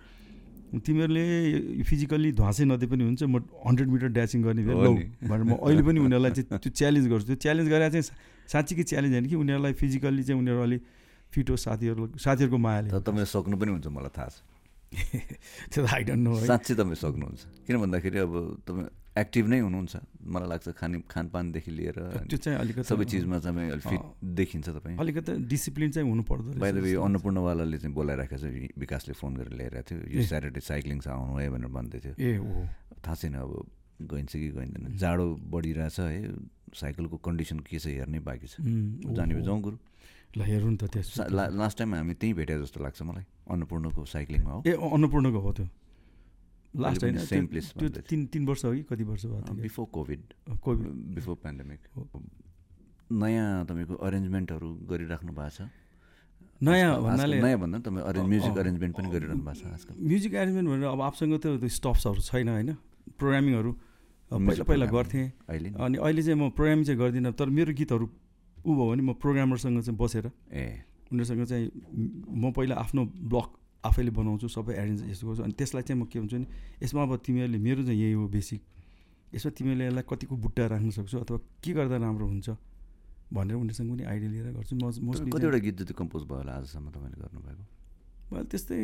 Speaker 1: तिमीहरूले फिजिकल्ली ध्वासै नदिए पनि हुन्छ म हन्ड्रेड मिटर ड्यासिङ गर्ने
Speaker 2: नि।
Speaker 1: भनेर म अहिले पनि उनीहरूलाई चाहिँ त्यो च्यालेन्ज गर्छु। त्यो च्यालेन्ज गरेर चाहिँ साँच्चीकै च्यालेन्ज होइन कि उनीहरूलाई फिजिकल्ली चाहिँ उनीहरू अलिक फिट हो साथीहरू साथीहरूको मायाले।
Speaker 2: तपाईँले सक्नु पनि हुन्छ मलाई थाहा छ।
Speaker 1: त्यो त आई डोन्ट नो
Speaker 2: साँच्चै तपाईँ सक्नुहुन्छ। किन भन्दाखेरि अब तपाईँ एक्टिभ नै हुनुहुन्छ। मलाई लाग्छ खाने खानपानदेखि लिएर
Speaker 1: त्यो चाहिँ अलिकति
Speaker 2: सबै चिजमा तपाईँ अलिक फिट। देखिन्छ तपाईँ।
Speaker 1: अलिकति डिसिप्लिन चाहिँ हुनु पर्दो लाग्छ।
Speaker 2: अन्नपूर्णवालाले चाहिँ बोलाइराखेको छ विकासले फोन गरेर ल्याइरहेको थियो। यो। स्याटरडे साइक्लिङ छ आउनु है भनेर भन्दै थियो।
Speaker 1: ए हो।
Speaker 2: थाहा छैन अब गइन्छ कि गइँदैन। जाडो बढिरहेछ है। साइकलको कन्डिसन के छ हेर्नै बाँकी छ। जाने। जाउँ गुरु।
Speaker 1: ल हेरौँ त त्यस
Speaker 2: लास्ट टाइम हामी त्यहीँ भेटे जस्तो लाग्छ मलाई। अन्नपूर्णको साइक्लिङमा हो।
Speaker 1: ए अन्नपूर्णको हो त्यो। लास्ट होइन त्यो-
Speaker 2: place
Speaker 1: त्यो। तिन तिन वर्ष हो कि कति वर्ष थियो
Speaker 2: before COVID
Speaker 1: COVID
Speaker 2: before pandemic. नयाँ तपाईँको अरेन्जमेन्टहरू गरिराख्नु भएको छ।
Speaker 1: नयाँ भन्नाले
Speaker 2: नयाँ भन्दा तपाईँ अरेन्ज म्युजिक। अरेन्जमेन्ट पनि गरिरहनु भएको छ आजकल।
Speaker 1: म्युजिक एरेन्जमेन्ट भनेर अब आफूसँग त त्यो स्टफ्सहरू छैन होइन। प्रोग्रामिङहरू पहिला पहिला गर्थेँ।
Speaker 2: अहिले?
Speaker 1: अनि अहिले चाहिँ म प्रोग्रामिङ चाहिँ गर्दिनँ तर मेरो गीतहरू ऊ भयो भने म प्रोग्रामरसँग चाहिँ बसेर
Speaker 2: ए।
Speaker 1: उनीहरूसँग चाहिँ म पहिला आफ्नो ब्लग आफैले बनाउँछु सबै एरेन्ज यस्तो गर्छु। अनि त्यसलाई चाहिँ म के हुन्छ भने यसमा अब तिमीहरूले मेरो चाहिँ यही हो बेसिक यसमा तिमीहरूले यसलाई कतिको बुट्टा राख्न सक्छौ अथवा के गर्दा राम्रो हुन्छ भनेर उनीहरूसँग पनि आइडिया लिएर गर्छु। म मोस्टली
Speaker 2: कतिवटा गीत जति कम्पोज भयो होला आजसम्म तपाईँले गर्नुभएको?
Speaker 1: मैले त्यस्तै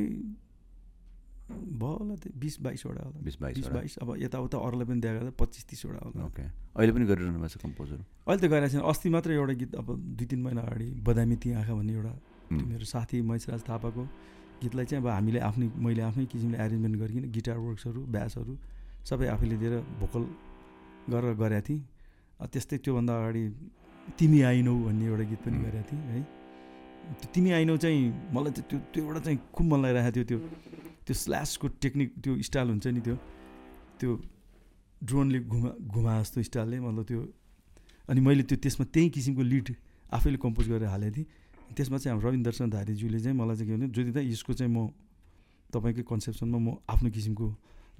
Speaker 1: भयो होला त्यो बिस बाइसवटा होला।
Speaker 2: बिस
Speaker 1: बिस
Speaker 2: बाइसवटा
Speaker 1: बाइस अब यताउता अरूलाई पनि त पच्चिस तिसवटा होला।
Speaker 2: ओके। अहिले पनि गरिरहनु भएको छ कम्पोजहरू
Speaker 1: अहिले त गइरहेको छैन। अस्ति मात्रै एउटा गीत अब दुई तिन महिना अगाडि बदामी ती आँखा भन्ने एउटा मेरो साथी महेशराज थापाको गीतलाई चाहिँ अब हामीले आफ्नै मैले आफ्नै किसिमले एरेन्जमेन्ट गरिकन गिटार वर्क्सहरू ब्यासहरू सबै आफैले दिएर भोकल गरेर गरेको थिएँ। त्यस्तै त्योभन्दा अगाडि तिमी आइनौ भन्ने एउटा गीत पनि. गरेको थिएँ है। त्यो तिमी आइनौ चाहिँ मलाई त्यो त्यो एउटा चाहिँ खुब मन लागिरहेको थियो त्यो। त्यो स्ल्यासको टेक्निक त्यो स्टाइल हुन्छ नि त्यो। त्यो ड्रोनले घुमा घुमा जस्तो स्टाइलले मतलब त्यो। अनि मैले त्यो त्यसमा त्यही किसिमको लिड आफैले कम्पोज गरेर हालेको थिएँ। त्यसमा चाहिँ हाम्रो रविन्द्र धारीज्यूले चाहिँ मलाई चाहिँ के भने ज्योति यसको चाहिँ म तपाईँकै कन्सेप्सनमा म आफ्नो किसिमको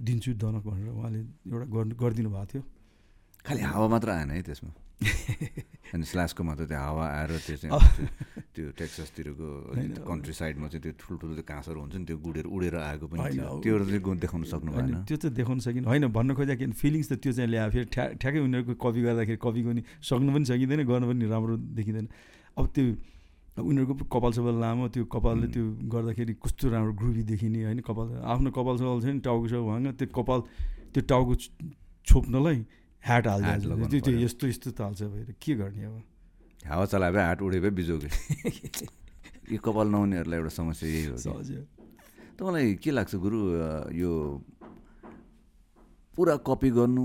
Speaker 1: दिन्छु दनक भनेर उहाँले एउटा गरिदिनु भएको थियो।
Speaker 2: खालि हावा मात्र आएन है त्यसमा? अनि स्ल्यासको मात्र त्यो हावा आएर त्यो चाहिँ। त्यो टेक्सासतिरको कन्ट्री साइडमा चाहिँ त्यो ठुल्ठुलो त्यो काँसहरू हुन्छ नि त्यो गुडेर उडेर आएको पनि त्योहरू चाहिँ देखाउन सक्नु भएन।
Speaker 1: त्यो चाहिँ देखाउन सकिनँ होइन भन्न किन फिलिङ्स त त्यो चाहिँ ल्यायो। फेरि ठ्या ठ्याक्कै उनीहरूको कपी गर्दाखेरि कपीको नि सक्नु पनि सकिँदैन गर्नु पनि राम्रो देखिँदैन। अब त्यो उनीहरूको कपाल सपाल लामो त्यो कपालले. त्यो गर्दाखेरि कस्तो राम्रो ग्रुभी देखिने होइन कपाल आफ्नो कपाल सपाल छ नि टाउको छ भाङ त्यो कपाल त्यो टाउको छोप्नलाई ह्याट हाल्छ त्यो। यस्तो यस्तो त हाल्छ भएर। के गर्ने अब?
Speaker 2: हावा चलाए भए हाट उडे भए बिजोगे। यो कपाल नहुनेहरूलाई एउटा समस्या यही हो।
Speaker 1: सहज
Speaker 2: तपाईँलाई के लाग्छ गुरु यो पुरा कपी गर्नु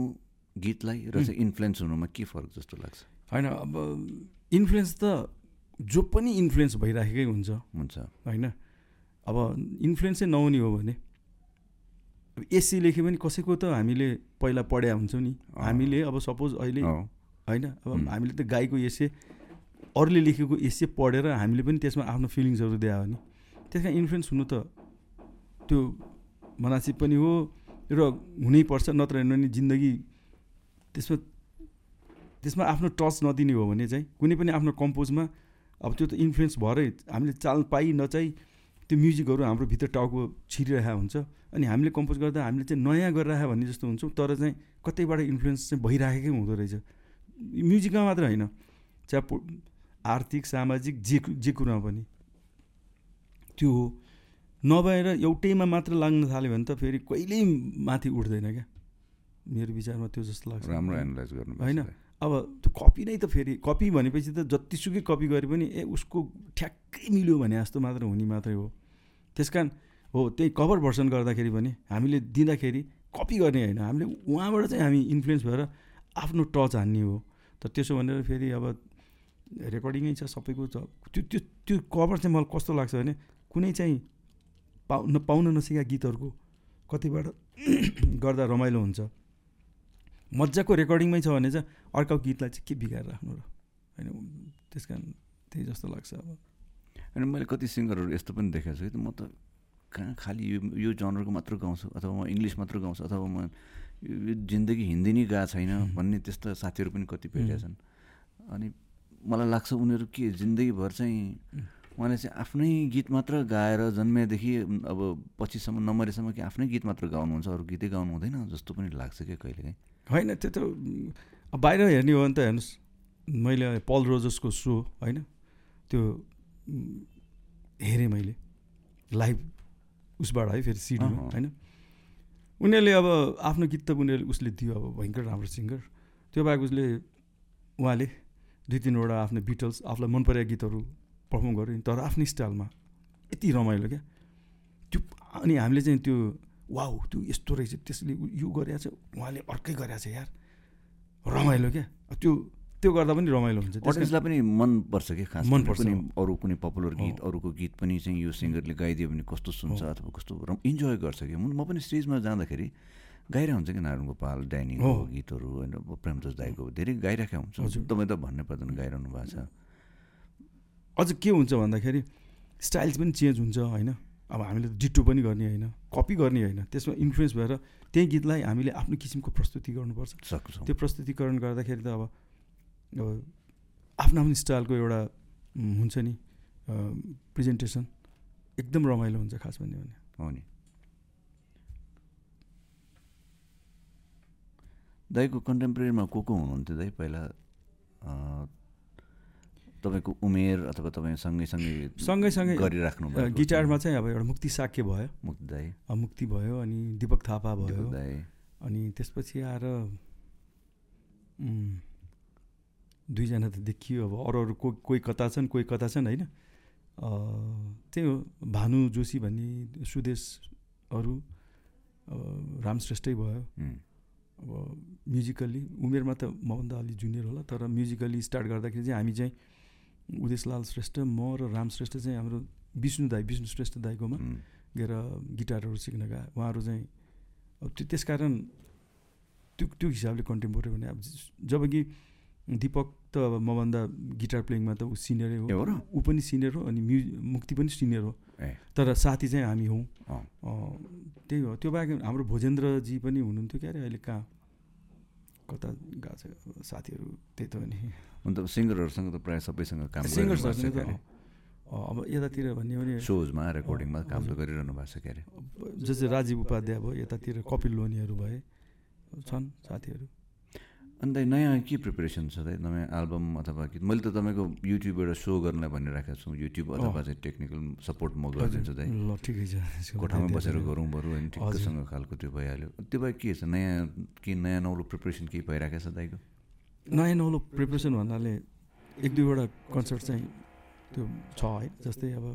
Speaker 2: गीतलाई र चाहिँ इन्फ्लुएन्स हुनुमा के फरक जस्तो लाग्छ?
Speaker 1: होइन अब इन्फ्लुएन्स त जो पनि इन्फ्लुएन्स भइराखेकै हुन्छ।
Speaker 2: हुन्छ।
Speaker 1: होइन? अब इन्फ्लुएन्स नहुने हो भने अब एसी लेख्यो भने कसैको त हामीले पहिला पढ्या हुन्छौँ नि। हामीले अब सपोज अहिले होइन अब. हामीले त गाईको एसे अरूले लेखेको एसे पढेर हामीले पनि त्यसमा आफ्नो फिलिङ्सहरू दियो भने त्यस कारण इन्फ्लुएन्स हुनु त त्यो मनासिब पनि हो र हुनैपर्छ नत्र भने जिन्दगी त्यसमा त्यसमा आफ्नो टच नदिने हो भने चाहिँ कुनै पनि आफ्नो कम्पोजमा अब त्यो त इन्फ्लुएन्स भएरै हामीले चाल पाइ नचाहि त्यो म्युजिकहरू हाम्रो भित्र टाउको छिरिरहेको हुन्छ। अनि हामीले कम्पोज गर्दा हामीले चाहिँ नयाँ गरिरहेको भन्ने जस्तो हुन्छौँ तर चाहिँ कतैबाट इन्फ्लुएन्स चाहिँ भइराखेकै हुँदो रहेछ। म्युजिकमा मात्र होइन चाहे आर्थिक सामाजिक जे जे कुरामा पनि। त्यो हो। नभएर एउटैमा मात्र लाग्न थाल्यो भने त फेरि कहिल्यै माथि उठ्दैन क्या। मेरो विचारमा त्यो जस्तो लाग्छ।
Speaker 2: राम्रो एनालाइज गर्नु
Speaker 1: होइन। अब त्यो कपी नै त फेरि कपी भनेपछि त जतिसुकै कपी गरे पनि ए उसको ठ्याक्कै मिल्यो भने जस्तो मात्र हुने मात्रै हो। त्यस कारण हो त्यही कभर भर्सन गर्दाखेरि पनि हामीले दिँदाखेरि कपी गर्ने होइन। हामीले उहाँबाट चाहिँ हामी इन्फ्लुएन्स भएर आफ्नो टच हान्ने हो। तर त्यसो भनेर फेरि अब रेकर्डिङै छ सबैको छ त्यो त्यो त्यो कभर चाहिँ मलाई कस्तो लाग्छ भने कुनै चाहिँ पाउ नपाउन नसकेका गीतहरूको कतिबाट गर्दा रमाइलो हुन्छ। मजाको रेकर्डिङमै छ भने चाहिँ अर्को गीतलाई चाहिँ के बिगाएर राख्नु र? होइन त्यस कारण त्यही जस्तो लाग्छ अब।
Speaker 2: अनि मैले कति सिङ्गरहरू यस्तो पनि देखेको छु कि म त कहाँ खालि यो यो जनरको मात्र गाउँछु अथवा म इङ्ग्लिस मात्र गाउँछु अथवा म यो जिन्दगी हिन्दी नै गएको छैन भन्ने त्यस्तो साथीहरू पनि कति भेटेका छन्। अनि मलाई लाग्छ उनीहरू के जिन्दगीभर चाहिँ उहाँले चाहिँ आफ्नै गीत मात्र गाएर जन्मेदेखि अब पछिसम्म नमरेसम्म कि आफ्नै गीत मात्र गाउनुहुन्छ अरू गीतै गाउनु हुँदैन जस्तो पनि लाग्छ क्या कहिलेकाहीँ।
Speaker 1: होइन त्यो त बाहिर हेर्ने हो भने त हेर्नुहोस् मैले पल रोजसको सो होइन त्यो हेरेँ मैले। लाइभ उसबाट है फेरि सिडीमा। होइन? उनीहरूले अब आफ्नो गीत त उनीहरूले उसले दियो अब भयङ्कर राम्रो सिङ्गर। त्यो बाहेक उसले उहाँले दुई तिनवटा आफ्नो बिटल्स आफूलाई मन परेका गीतहरू पर्फर्म गर्यो। तर आफ्नै स्टाइलमा यति रमाइलो क्या। त्यो अनि हामीले चाहिँ त्यो वाउ त्यो यस्तो रहेछ त्यसले यो गरेको छ उहाँले अर्कै गरेको छ यार। रमाइलो क्या। त्यो त्यो गर्दा पनि रमाइलो हुन्छ
Speaker 2: अडियन्सलाई पनि मनपर्छ कि खास
Speaker 1: मनपर्छ,
Speaker 2: कुनै। अरू कुनै पपुलर गीत। अरूको गीत पनि चाहिँ यो सिङ्गरले गाइदियो भने कस्तो सुन्छ। अथवा कस्तो इन्जोय गर्छ कि म पनि स्टेजमा जाँदाखेरि गाइरहेको हुन्छ कि नारायण गोपाल
Speaker 1: अँ।
Speaker 2: गीतहरू होइन प्रेमदास दाईको धेरै गाइरहेको हुन्छ। तपाईँ त भन्नै पर्दैन गाइरहनु भएको छ
Speaker 1: अझ के हुन्छ भन्दाखेरि स्टाइल्स पनि चेन्ज हुन्छ होइन अब हामीले त डिटो पनि गर्ने होइन कपी गर्ने होइन त्यसमा इन्फ्लुएन्स भएर त्यही गीतलाई हामीले आफ्नो किसिमको प्रस्तुति गर्नुपर्छ
Speaker 2: सक्छौँ
Speaker 1: त्यो प्रस्तुतिकरण गर्दाखेरि त अब आफ्नो आफ्नो स्टाइलको एउटा हुन्छ नि प्रेजेन्टेसन एकदम रमाइलो हुन्छ खास भन्यो भने।
Speaker 2: हो नि। दाईको कन्टेम्पोरेरीमा को को हुनुहुन्थ्यो दाई पहिला? तपाईँको उमेर अथवा तपाईँ सँगैसँगै
Speaker 1: सँगैसँगै
Speaker 2: गरिराख्नु
Speaker 1: गिटारमा चाहिँ अब एउटा मुक्ति साक्य भयो।
Speaker 2: मुक्ति दाई।
Speaker 1: अ, मुक्ति भयो अनि दिपक थापा भयो। अनि त्यसपछि आएर दुईजना त देखियो अब अरू अरू को कोही कता छन् कोही कता छन् होइन? त्यही हो भानु जोशी भन्ने सुदेशहरू राम श्रेष्ठै भयो। अब म्युजिकल्ली उमेरमा त मभन्दा अलि जुनियर होला तर म्युजिकल्ली स्टार्ट गर्दाखेरि चाहिँ हामी चाहिँ उदेशलाल श्रेष्ठ म र राम श्रेष्ठ चाहिँ हाम्रो विष्णु दाई विष्णु श्रेष्ठ दाईकोमा गएर गिटारहरू सिक्न गए। उहाँहरू चाहिँ अब त्यो त्यस कारण त्यो त्यो हिसाबले कन्टेम्पोरेरी भने अब ज- जब कि दिपक त अब मभन्दा गिटार प्लेइङमा त ऊ सिनियरै
Speaker 2: हो। र?
Speaker 1: ऊ पनि सिनियर हो अनि म्यु मुक्ति पनि सिनियर हो। तर साथी चाहिँ हामी हौँ। त्यही हो। त्यो बाहेक हाम्रो भोजेन्द्रजी पनि हुनुहुन्थ्यो क्या अरे अहिले कहाँ? कता गएको छ? साथीहरू त्यही त नि
Speaker 2: अन्त सिङ्गरहरूसँग त प्रायः सबैसँग काम
Speaker 1: सिङ्गर्सहरूसँग त
Speaker 2: गरिरहनु
Speaker 1: अँ, अब यतातिर भन्यो भने
Speaker 2: सोजमा रेकर्डिङमा काम त। गरिरहनु भएको छ के अरे
Speaker 1: जस्तै राजीव उपाध्याय भयो यतातिर कपिल लोनीहरू भए छन् साथीहरू।
Speaker 2: अन्त नयाँ के प्रिपरेसन छ दाइ नयाँ एल्बम अथवा गीत? मैले त तपाईँको युट्युबबाट सो गर्नलाई भनिराखेको छु। युट्युब अथवा चाहिँ टेक्निकल सपोर्ट म गरिदिन्छु दाइ
Speaker 1: ल ठिकै छ।
Speaker 2: कोठामै बसेर। गरौँ बरु होइन ठिक्कसँग खालको त्यो भइहाल्यो। त्यो भए के छ? नयाँ के नयाँ नौलो प्रिपरेसन केही भइरहेको छ दाइको?
Speaker 1: नयाँ नौलो प्रिपरेसन भन्नाले एक दुईवटा कन्सर्ट चाहिँ त्यो छ है। जस्तै अब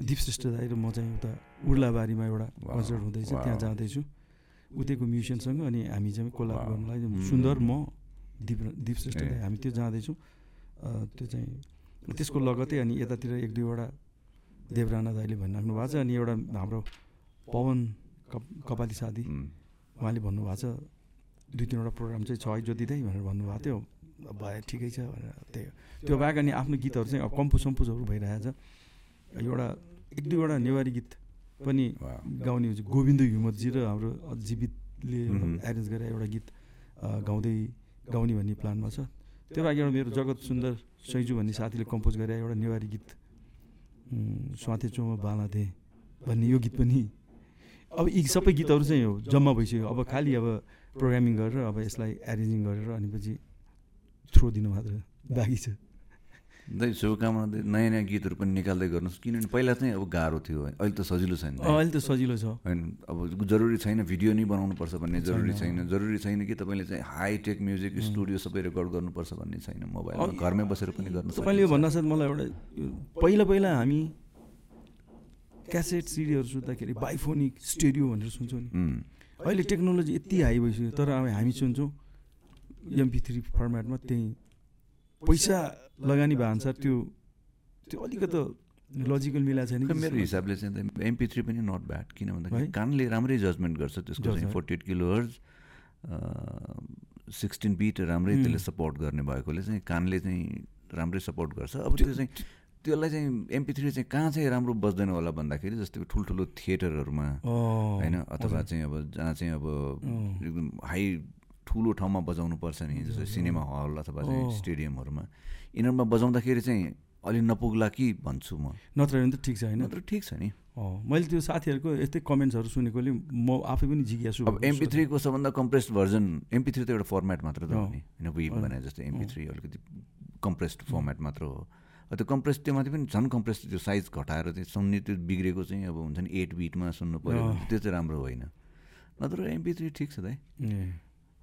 Speaker 1: दिप श्रेष्ठ दाई र म चाहिँ उता उर्लाबारीमा एउटा कन्सर्ट हुँदैछ। त्यहाँ जाँदैछु। उतैको म्युजिसियनसँग अनि हामी चाहिँ कोलाब। गर्नलाई। सुन्दर म दिप दिप हामी त्यो जाँदैछौँ। त्यो चाहिँ त्यसको लगतै अनि यतातिर एक दुईवटा देवराना दाईले भनिराख्नु भएको छ अनि एउटा हाम्रो पवन कप कपाली साथी
Speaker 2: उम्,
Speaker 1: उहाँले भन्नुभएको छ दुई तिनवटा प्रोग्राम चाहिँ छ है दाई भनेर भन्नुभएको थियो। भए ठिकै छ भनेर त्यही हो। त्यो बाहेक अनि आफ्नो गीतहरू चाहिँ अब कम्पोज सम्पोजहरू भइरहेको छ एउटा एक दुईवटा नेवारी गीत पनि। गाउने हुन्छ। गोविन्द हिमतजी र हाम्रो जीवितले। एरेन्ज गरेर एउटा गीत गाउँदै गाउने भन्ने प्लानमा छ। त्यो बाहेक एउटा मेरो जगत सुन्दर सैजु भन्ने साथीले कम्पोज गरेर एउटा नेवारी गीत स्वाथे चोमा बाला दे भन्ने यो गीत पनि। अब यी सबै गीतहरू चाहिँ हो जम्मा भइसक्यो। अब खालि अब प्रोग्रामिङ गरेर अब यसलाई एरेन्जिङ गरेर अनि पछि थ्रो दिनु मात्र बाँकी छ।
Speaker 2: दाइ शुभकामना नयाँ नयाँ गीतहरू पनि निकाल्दै गर्नुहोस्। किनभने पहिला चाहिँ अब गाह्रो थियो है। अहिले त सजिलो छैन।
Speaker 1: अहिले त सजिलो छ।
Speaker 2: होइन अब जरुरी छैन भिडियो नै बनाउनुपर्छ भन्ने जरुरी
Speaker 1: छैन।
Speaker 2: जरुरी छैन कि तपाईँले चाहिँ हाइटेक म्युजिक स्टुडियो सबै रेकर्ड गर्नुपर्छ भन्ने छैन मोबाइलमा। घरमै बसेर पनि गर्न
Speaker 1: तपाईँले यो। भन्नासाथ मलाई एउटा पहिला पहिला हामी क्यासेट सिडीहरू सुन्दाखेरि बाइफोनिक स्टेडियो भनेर सुन्छौँ नि। अहिले टेक्नोलोजी यति हाई भइसक्यो तर अब हामी सुन्छौँ एमपी थ्री फर्मेटमा त्यही। पैसा लगानी भए अनुसार त्यो त्यो अलिकति लजिकल मिलाएको छैन
Speaker 2: मेरो हिसाबले चाहिँ एमपी थ्री पनि नट ब्याड किन भन्दाखेरि? कानले राम्रै जजमेन्ट गर्छ त्यसको चाहिँ। Forty eight kilo hertz sixteen bit राम्रै. त्यसले सपोर्ट गर्ने भएकोले चाहिँ कानले चाहिँ राम्रै सपोर्ट गर्छ अब त्यो चाहिँ त्यसलाई चाहिँ एमपी थ्री चाहिँ कहाँ चाहिँ राम्रो बज्दैन होला भन्दाखेरि जस्तै ठुल्ठुलो थिएटरहरूमा होइन अथवा। चाहिँ अब जहाँ चाहिँ अब। एकदम हाई ठुलो ठाउँमा बजाउनु पर्छ नि जस्तो। सिनेमा हल अथवा। स्टेडियमहरूमा। यिनीहरूमा बजाउँदाखेरि चाहिँ अलि नपुग्ला कि भन्छु म।
Speaker 1: नत्र भने त ठिक छ होइन?
Speaker 2: नत्र ठिक छ नि।
Speaker 1: मैले त्यो साथीहरूको यस्तै कमेन्ट्सहरू सुनेकोले म आफै पनि जिज्ञासु
Speaker 2: अब एमपी। थ्रीको सबभन्दा कम्प्रेस्ड भर्जन एमपी थ्री त एउटा फर्मेट मात्र त हो। नि। होइन
Speaker 1: अँ।
Speaker 2: भने जस्तो एमपी थ्री अलिकति कम्प्रेस्ड फर्मेट मात्र हो। त्यो कम्प्रेस त्यो माथि पनि झन् कम्प्रेस त्यो साइज घटाएर चाहिँ सुन्ने त्यो बिग्रेको चाहिँ अब हुन्छ नि एट बिटमा सुन्नु पऱ्यो त्यो चाहिँ राम्रो होइन। नत्र एमपी थ्री ठिक छ दाइ।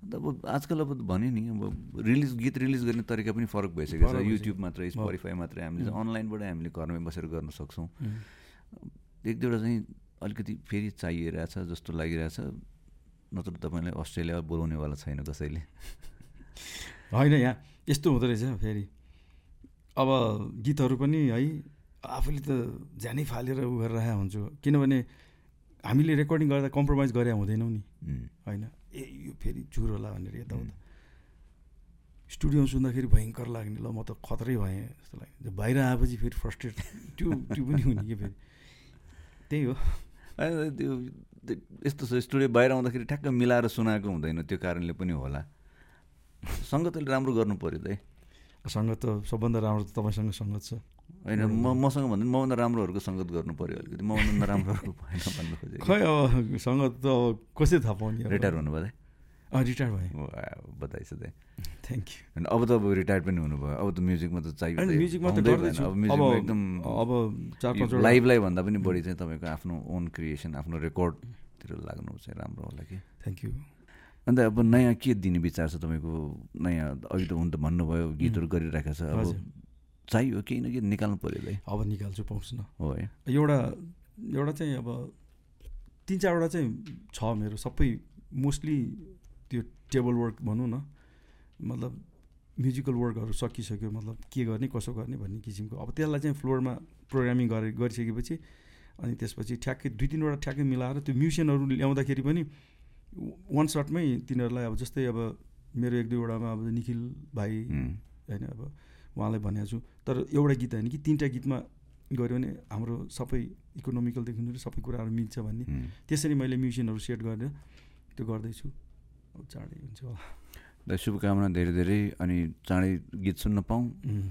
Speaker 2: अन्त अब आजकल अब भने नि अब रिलिज गीत रिलिज गर्ने तरिका पनि फरक भइसकेको छ। युट्युब मात्रै स्पोटिफाई मात्रै हामीले अनलाइनबाट हामीले घरमै बसेर गर्न सक्छौँ। एक दुईवटा चाहिँ अलिकति फेरि चाहिरहेछ जस्तो लागिरहेछ। नत्र तपाईँलाई अस्ट्रेलिया बोलाउनेवाला छैन कसैले।
Speaker 1: होइन यहाँ यस्तो हुँदो रहेछ फेरि। अब गीतहरू पनि है आफूले त ज्यानै फालेर उ गरेर राखेको हुन्छु। किनभने हामीले रेकर्डिङ गर्दा कम्प्रोमाइज गरे हुँदैनौँ नि। होइन? ए यो फेरि चुर होला भनेर यताउता। स्टुडियोमा सुन्दाखेरि भयङ्कर लाग्ने ल म त खतरै भएँ जस्तो लाग्यो। बाहिर आएपछि फेरि फ्रस्ट्रेट त्यो त्यो पनि हुने कि फेरि? त्यही हो।
Speaker 2: त्यो यस्तो छ स्टुडियो बाहिर आउँदाखेरि ठ्याक्क मिलाएर सुनाएको हुँदैन त्यो कारणले पनि होला। सङ्गतले राम्रो गर्नु पऱ्यो त है।
Speaker 1: सङ्गत त सबभन्दा राम्रो त तपाईँसँग सङ्गत छ।
Speaker 2: होइन म मसँग भन्दा पनि मभन्दा राम्रोहरूको सङ्गत गर्नु पऱ्यो अलिकति। मभन्दा नराम्रोहरूको भएन भन्नु खोजेको
Speaker 1: खै अब सङ्गत त अब कसै थाहा पाउने?
Speaker 2: रिटायर हुनुभयो
Speaker 1: रिटायर
Speaker 2: वाह, बधाई दाइ
Speaker 1: थ्याङ्क यू
Speaker 2: होइन अब त अब रिटायर्ड पनि हुनुभयो। अब त म्युजिकमा त चाहियो।
Speaker 1: म्युजिकमा त।
Speaker 2: अब म्युजिकमा एकदम
Speaker 1: अब चार पाँचवटा
Speaker 2: लाइभलाई भन्दा पनि बढी चाहिँ तपाईँको आफ्नो ओन क्रिएसन आफ्नो रेकर्डतिर लाग्नु चाहिँ राम्रो होला कि।
Speaker 1: थ्याङ्क यू
Speaker 2: अन्त अब नयाँ के दिने विचार छ तपाईँको? नयाँ अघि त हुन त भन्नुभयो गीतहरू गरिरहेको छ। अब। चाहियो केही न केही निकाल्नु पऱ्यो दाइ
Speaker 1: अब निकाल्छु पाउँछु न।
Speaker 2: हो है।
Speaker 1: एउटा एउटा चाहिँ अब तिन चारवटा चाहिँ छ मेरो सबै मोस्टली त्यो टेबल वर्क भनौँ न मतलब म्युजिकल वर्कहरू सकिसक्यो मतलब के गर्ने कसो गर्ने भन्ने किसिमको। अब त्यसलाई चाहिँ फ्लोरमा प्रोग्रामिङ गरे गरिसकेपछि अनि त्यसपछि ठ्याक्कै दुई तिनवटा ठ्याक्कै मिलाएर त्यो म्युजिसियनहरू ल्याउँदाखेरि पनि वान सर्टमै तिनीहरूलाई अब जस्तै अब मेरो एक दुईवटामा अब निखिल भाइ होइन अब उहाँलाई भनेको छु। तर एउटा गीत होइन कि तिनवटा गीतमा गऱ्यो भने हाम्रो सबै इकोनोमिकलदेखि लिएर सबै कुराहरू मिल्छ भन्ने। त्यसरी मैले म्युजिसियनहरू सेट गरेर त्यो गर्दैछु। चाँडै हुन्छ होला।
Speaker 2: शुभकामना धेरै धेरै। अनि चाँडै गीत सुन्न पाऊँ.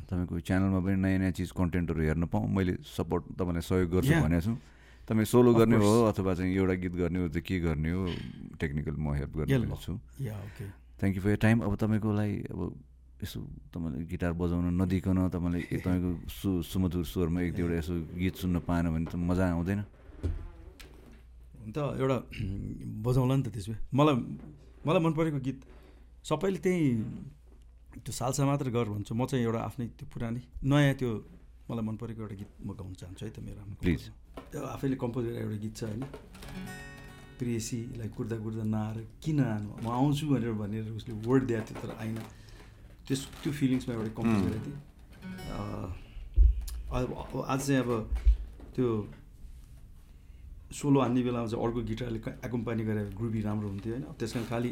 Speaker 2: तपाईँको च्यानलमा पनि नयाँ नयाँ चिज कन्टेन्टहरू हेर्न पाऊँ। मैले सपोर्ट तपाईँलाई सहयोग गर्छु. भनेको छु। तपाईँ सोलो गर्ने हो. अथवा चाहिँ एउटा गीत गर्ने हो चाहिँ के गर्ने हो टेक्निकल म हेल्प गर्ने। छु thank you for your time अब तपाईँको लागि अब यसो तपाईँले गिटार बजाउन नदिकन तपाईँले तपाईँको सु सुमधुर स्वरमा एक दुईवटा यसो गीत सुन्न पाएन भने त मजा आउँदैन।
Speaker 1: अन्त एउटा बजाउँला नि त त्यसो भए। मलाई मलाई मन परेको गीत सबैले त्यही त्यो सालसा मात्र गर भन्छ। म चाहिँ एउटा आफ्नै त्यो पुरानै नयाँ त्यो मलाई मन परेको एउटा गीत म गाउन चाहन्छु है त मेरो
Speaker 2: Please.
Speaker 1: त्यो आफैले कम्पोज गरेर एउटा गीत छ होइन। प्रेसीलाई कुर्दा कुर्दा नआएर किन आनु? म आउँछु भनेर भनेर उसले वर्ड दिएको थियो तर आइन त्यस त्यो फिलिङ्समा एउटा कम्पोज. गरेको थिएँ। अँ, अब आज चाहिँ अब त्यो सोलो हान्ने बेलामा चाहिँ अर्को गिटारले एकोम्पानी गरेर ग्रुपी राम्रो हुन्थ्यो होइन। त्यस कारण खालि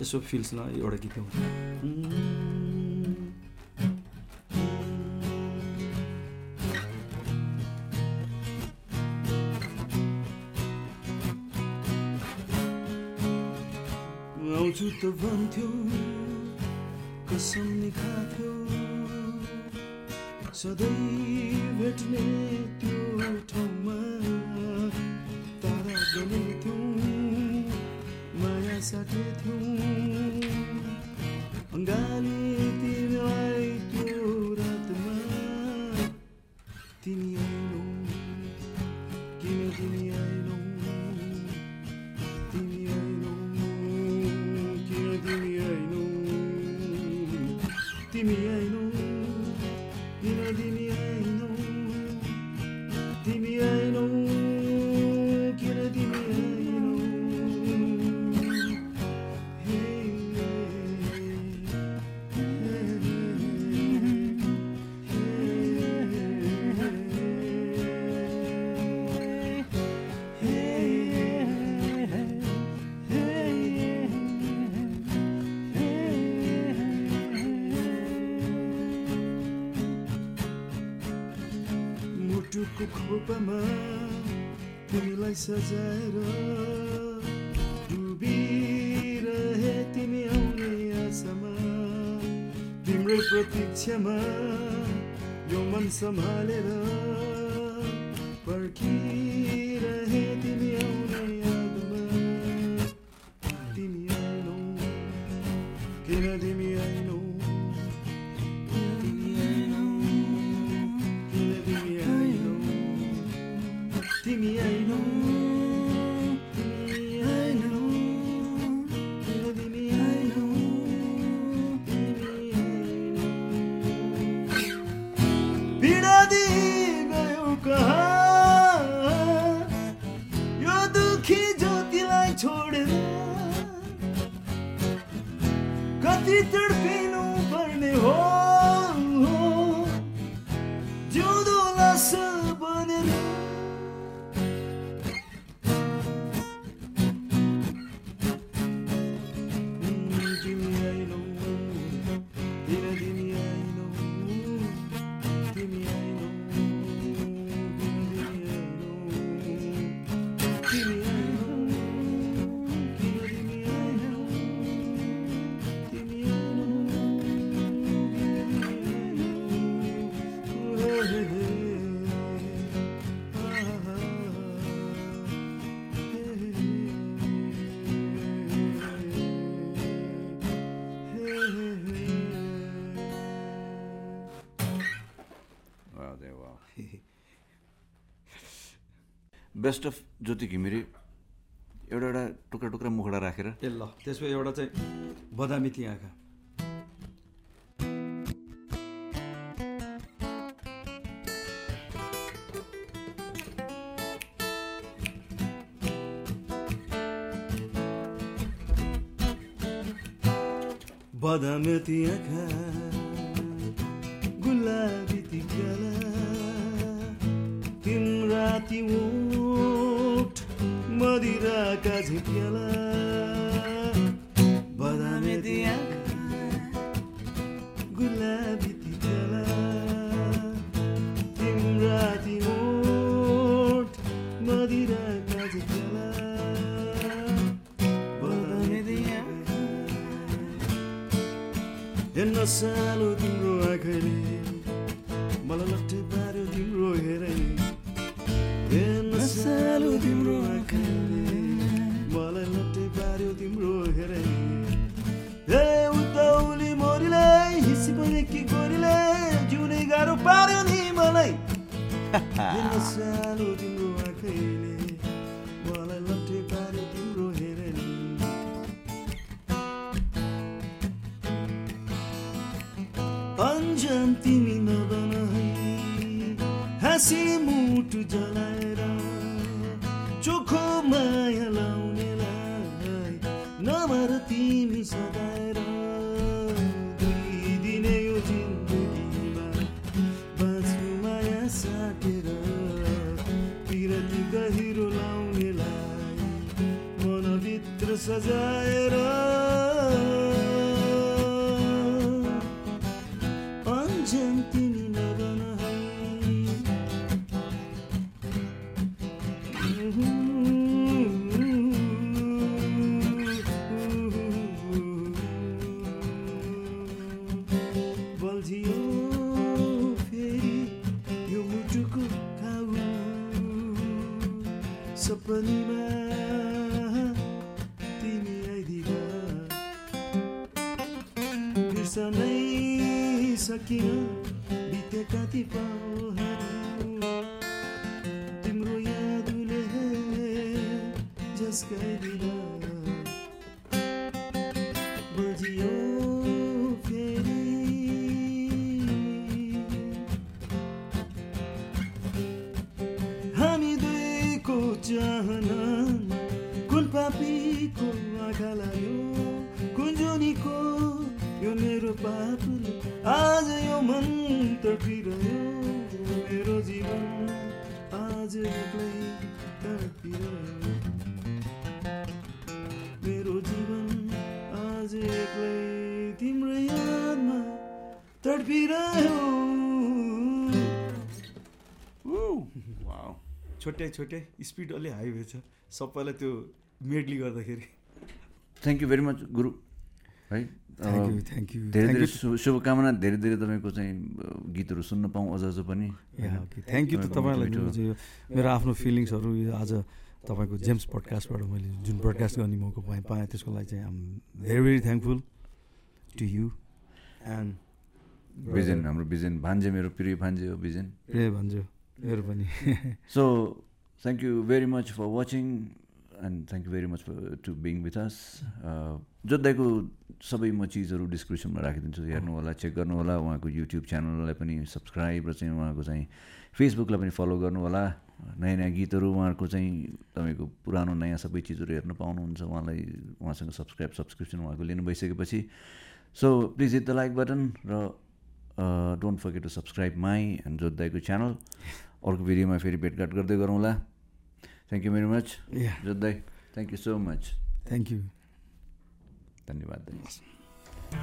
Speaker 1: यसो फिल्स न एउटा गीत गाउँछु आउँछु त भन्थ्यो। कसम नि खाथ्यो सधैँ भेट्ने त्यो ठाउँमा तारा गलेथ्यौँ माया साटेथ्यौँ अङ्गाली तिमीलाई त्यो रातमा तिमी आइनौ किन तिमी आइनौ खोपमा तिमीलाई सजाएर डुबिरहे तिमी आउने आशामा। तिम्रै प्रतीक्षामा यो मन सम्हालेर
Speaker 2: बेस्ट अफ ज्योति घिमिरे एउटा एउटा टुक्रा टुक्रा मुखडा राखेर
Speaker 3: ए ल त्यसमा एउटा चाहिँ बदामी ती आँखा बदामी ती आँखा सपनीमा तिमी आइदिँदा बिर्सनै सकिन बितेका ती पाउहरू छोटे छोटे स्पिड अलि हाई भएछ सबैलाई त्यो मेडली गर्दाखेरि।
Speaker 2: थ्याङ्क यू भेरी मच गुरु है
Speaker 3: थ्याङ्क यू थ्याङ्क यू
Speaker 2: धेरै धेरै शुभकामना धेरै धेरै तपाईँको चाहिँ गीतहरू सुन्न पाऊँ अझ अझ पनि।
Speaker 3: थ्याङ्क यू त तपाईँलाई मेरो आफ्नो फिलिङ्सहरू आज तपाईँको जेम्स पडकास्टबाट मैले जुन ब्रडकास्ट गर्ने मौका पाएँ पाएँ त्यसको लागि चाहिँ I'm very very thankful to you and
Speaker 2: Bijen हाम्रो बिजेन भान्जे मेरो प्रिय भान्जे हो बिजेन।
Speaker 3: प्रिय भन्छु मेरो पनि।
Speaker 2: So thank you very much for watching and thank you very much to being with us जोद्धाइको सबै म चिजहरू डिस्क्रिप्सनमा राखिदिन्छु हेर्नु होला चेक गर्नु होला उहाँको युट्युब च्यानललाई पनि सब्सक्राइब र चाहिँ उहाँको चाहिँ फेसबुकलाई पनि फलो गर्नु होला नयाँ नयाँ गीतहरू उहाँहरूको चाहिँ तपाईँको पुरानो नयाँ सबै चिजहरू हेर्न पाउनुहुन्छ। उहाँलाई उहाँसँग सब्सक्राइब सब्सक्रिप्सन उहाँको लिनु भइसकेपछि। So please hit the like button र don't forget to subscribe my and जोद्धाइको channel अर्को भिडियोमा फेरि भेटघाट गर्दै गरौँला। Thank you very much
Speaker 3: yeah
Speaker 2: Joddhai thank you so much
Speaker 3: thank you
Speaker 2: धन्यवाद।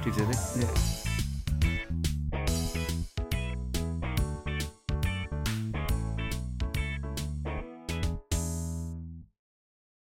Speaker 2: ठिक छ त
Speaker 3: या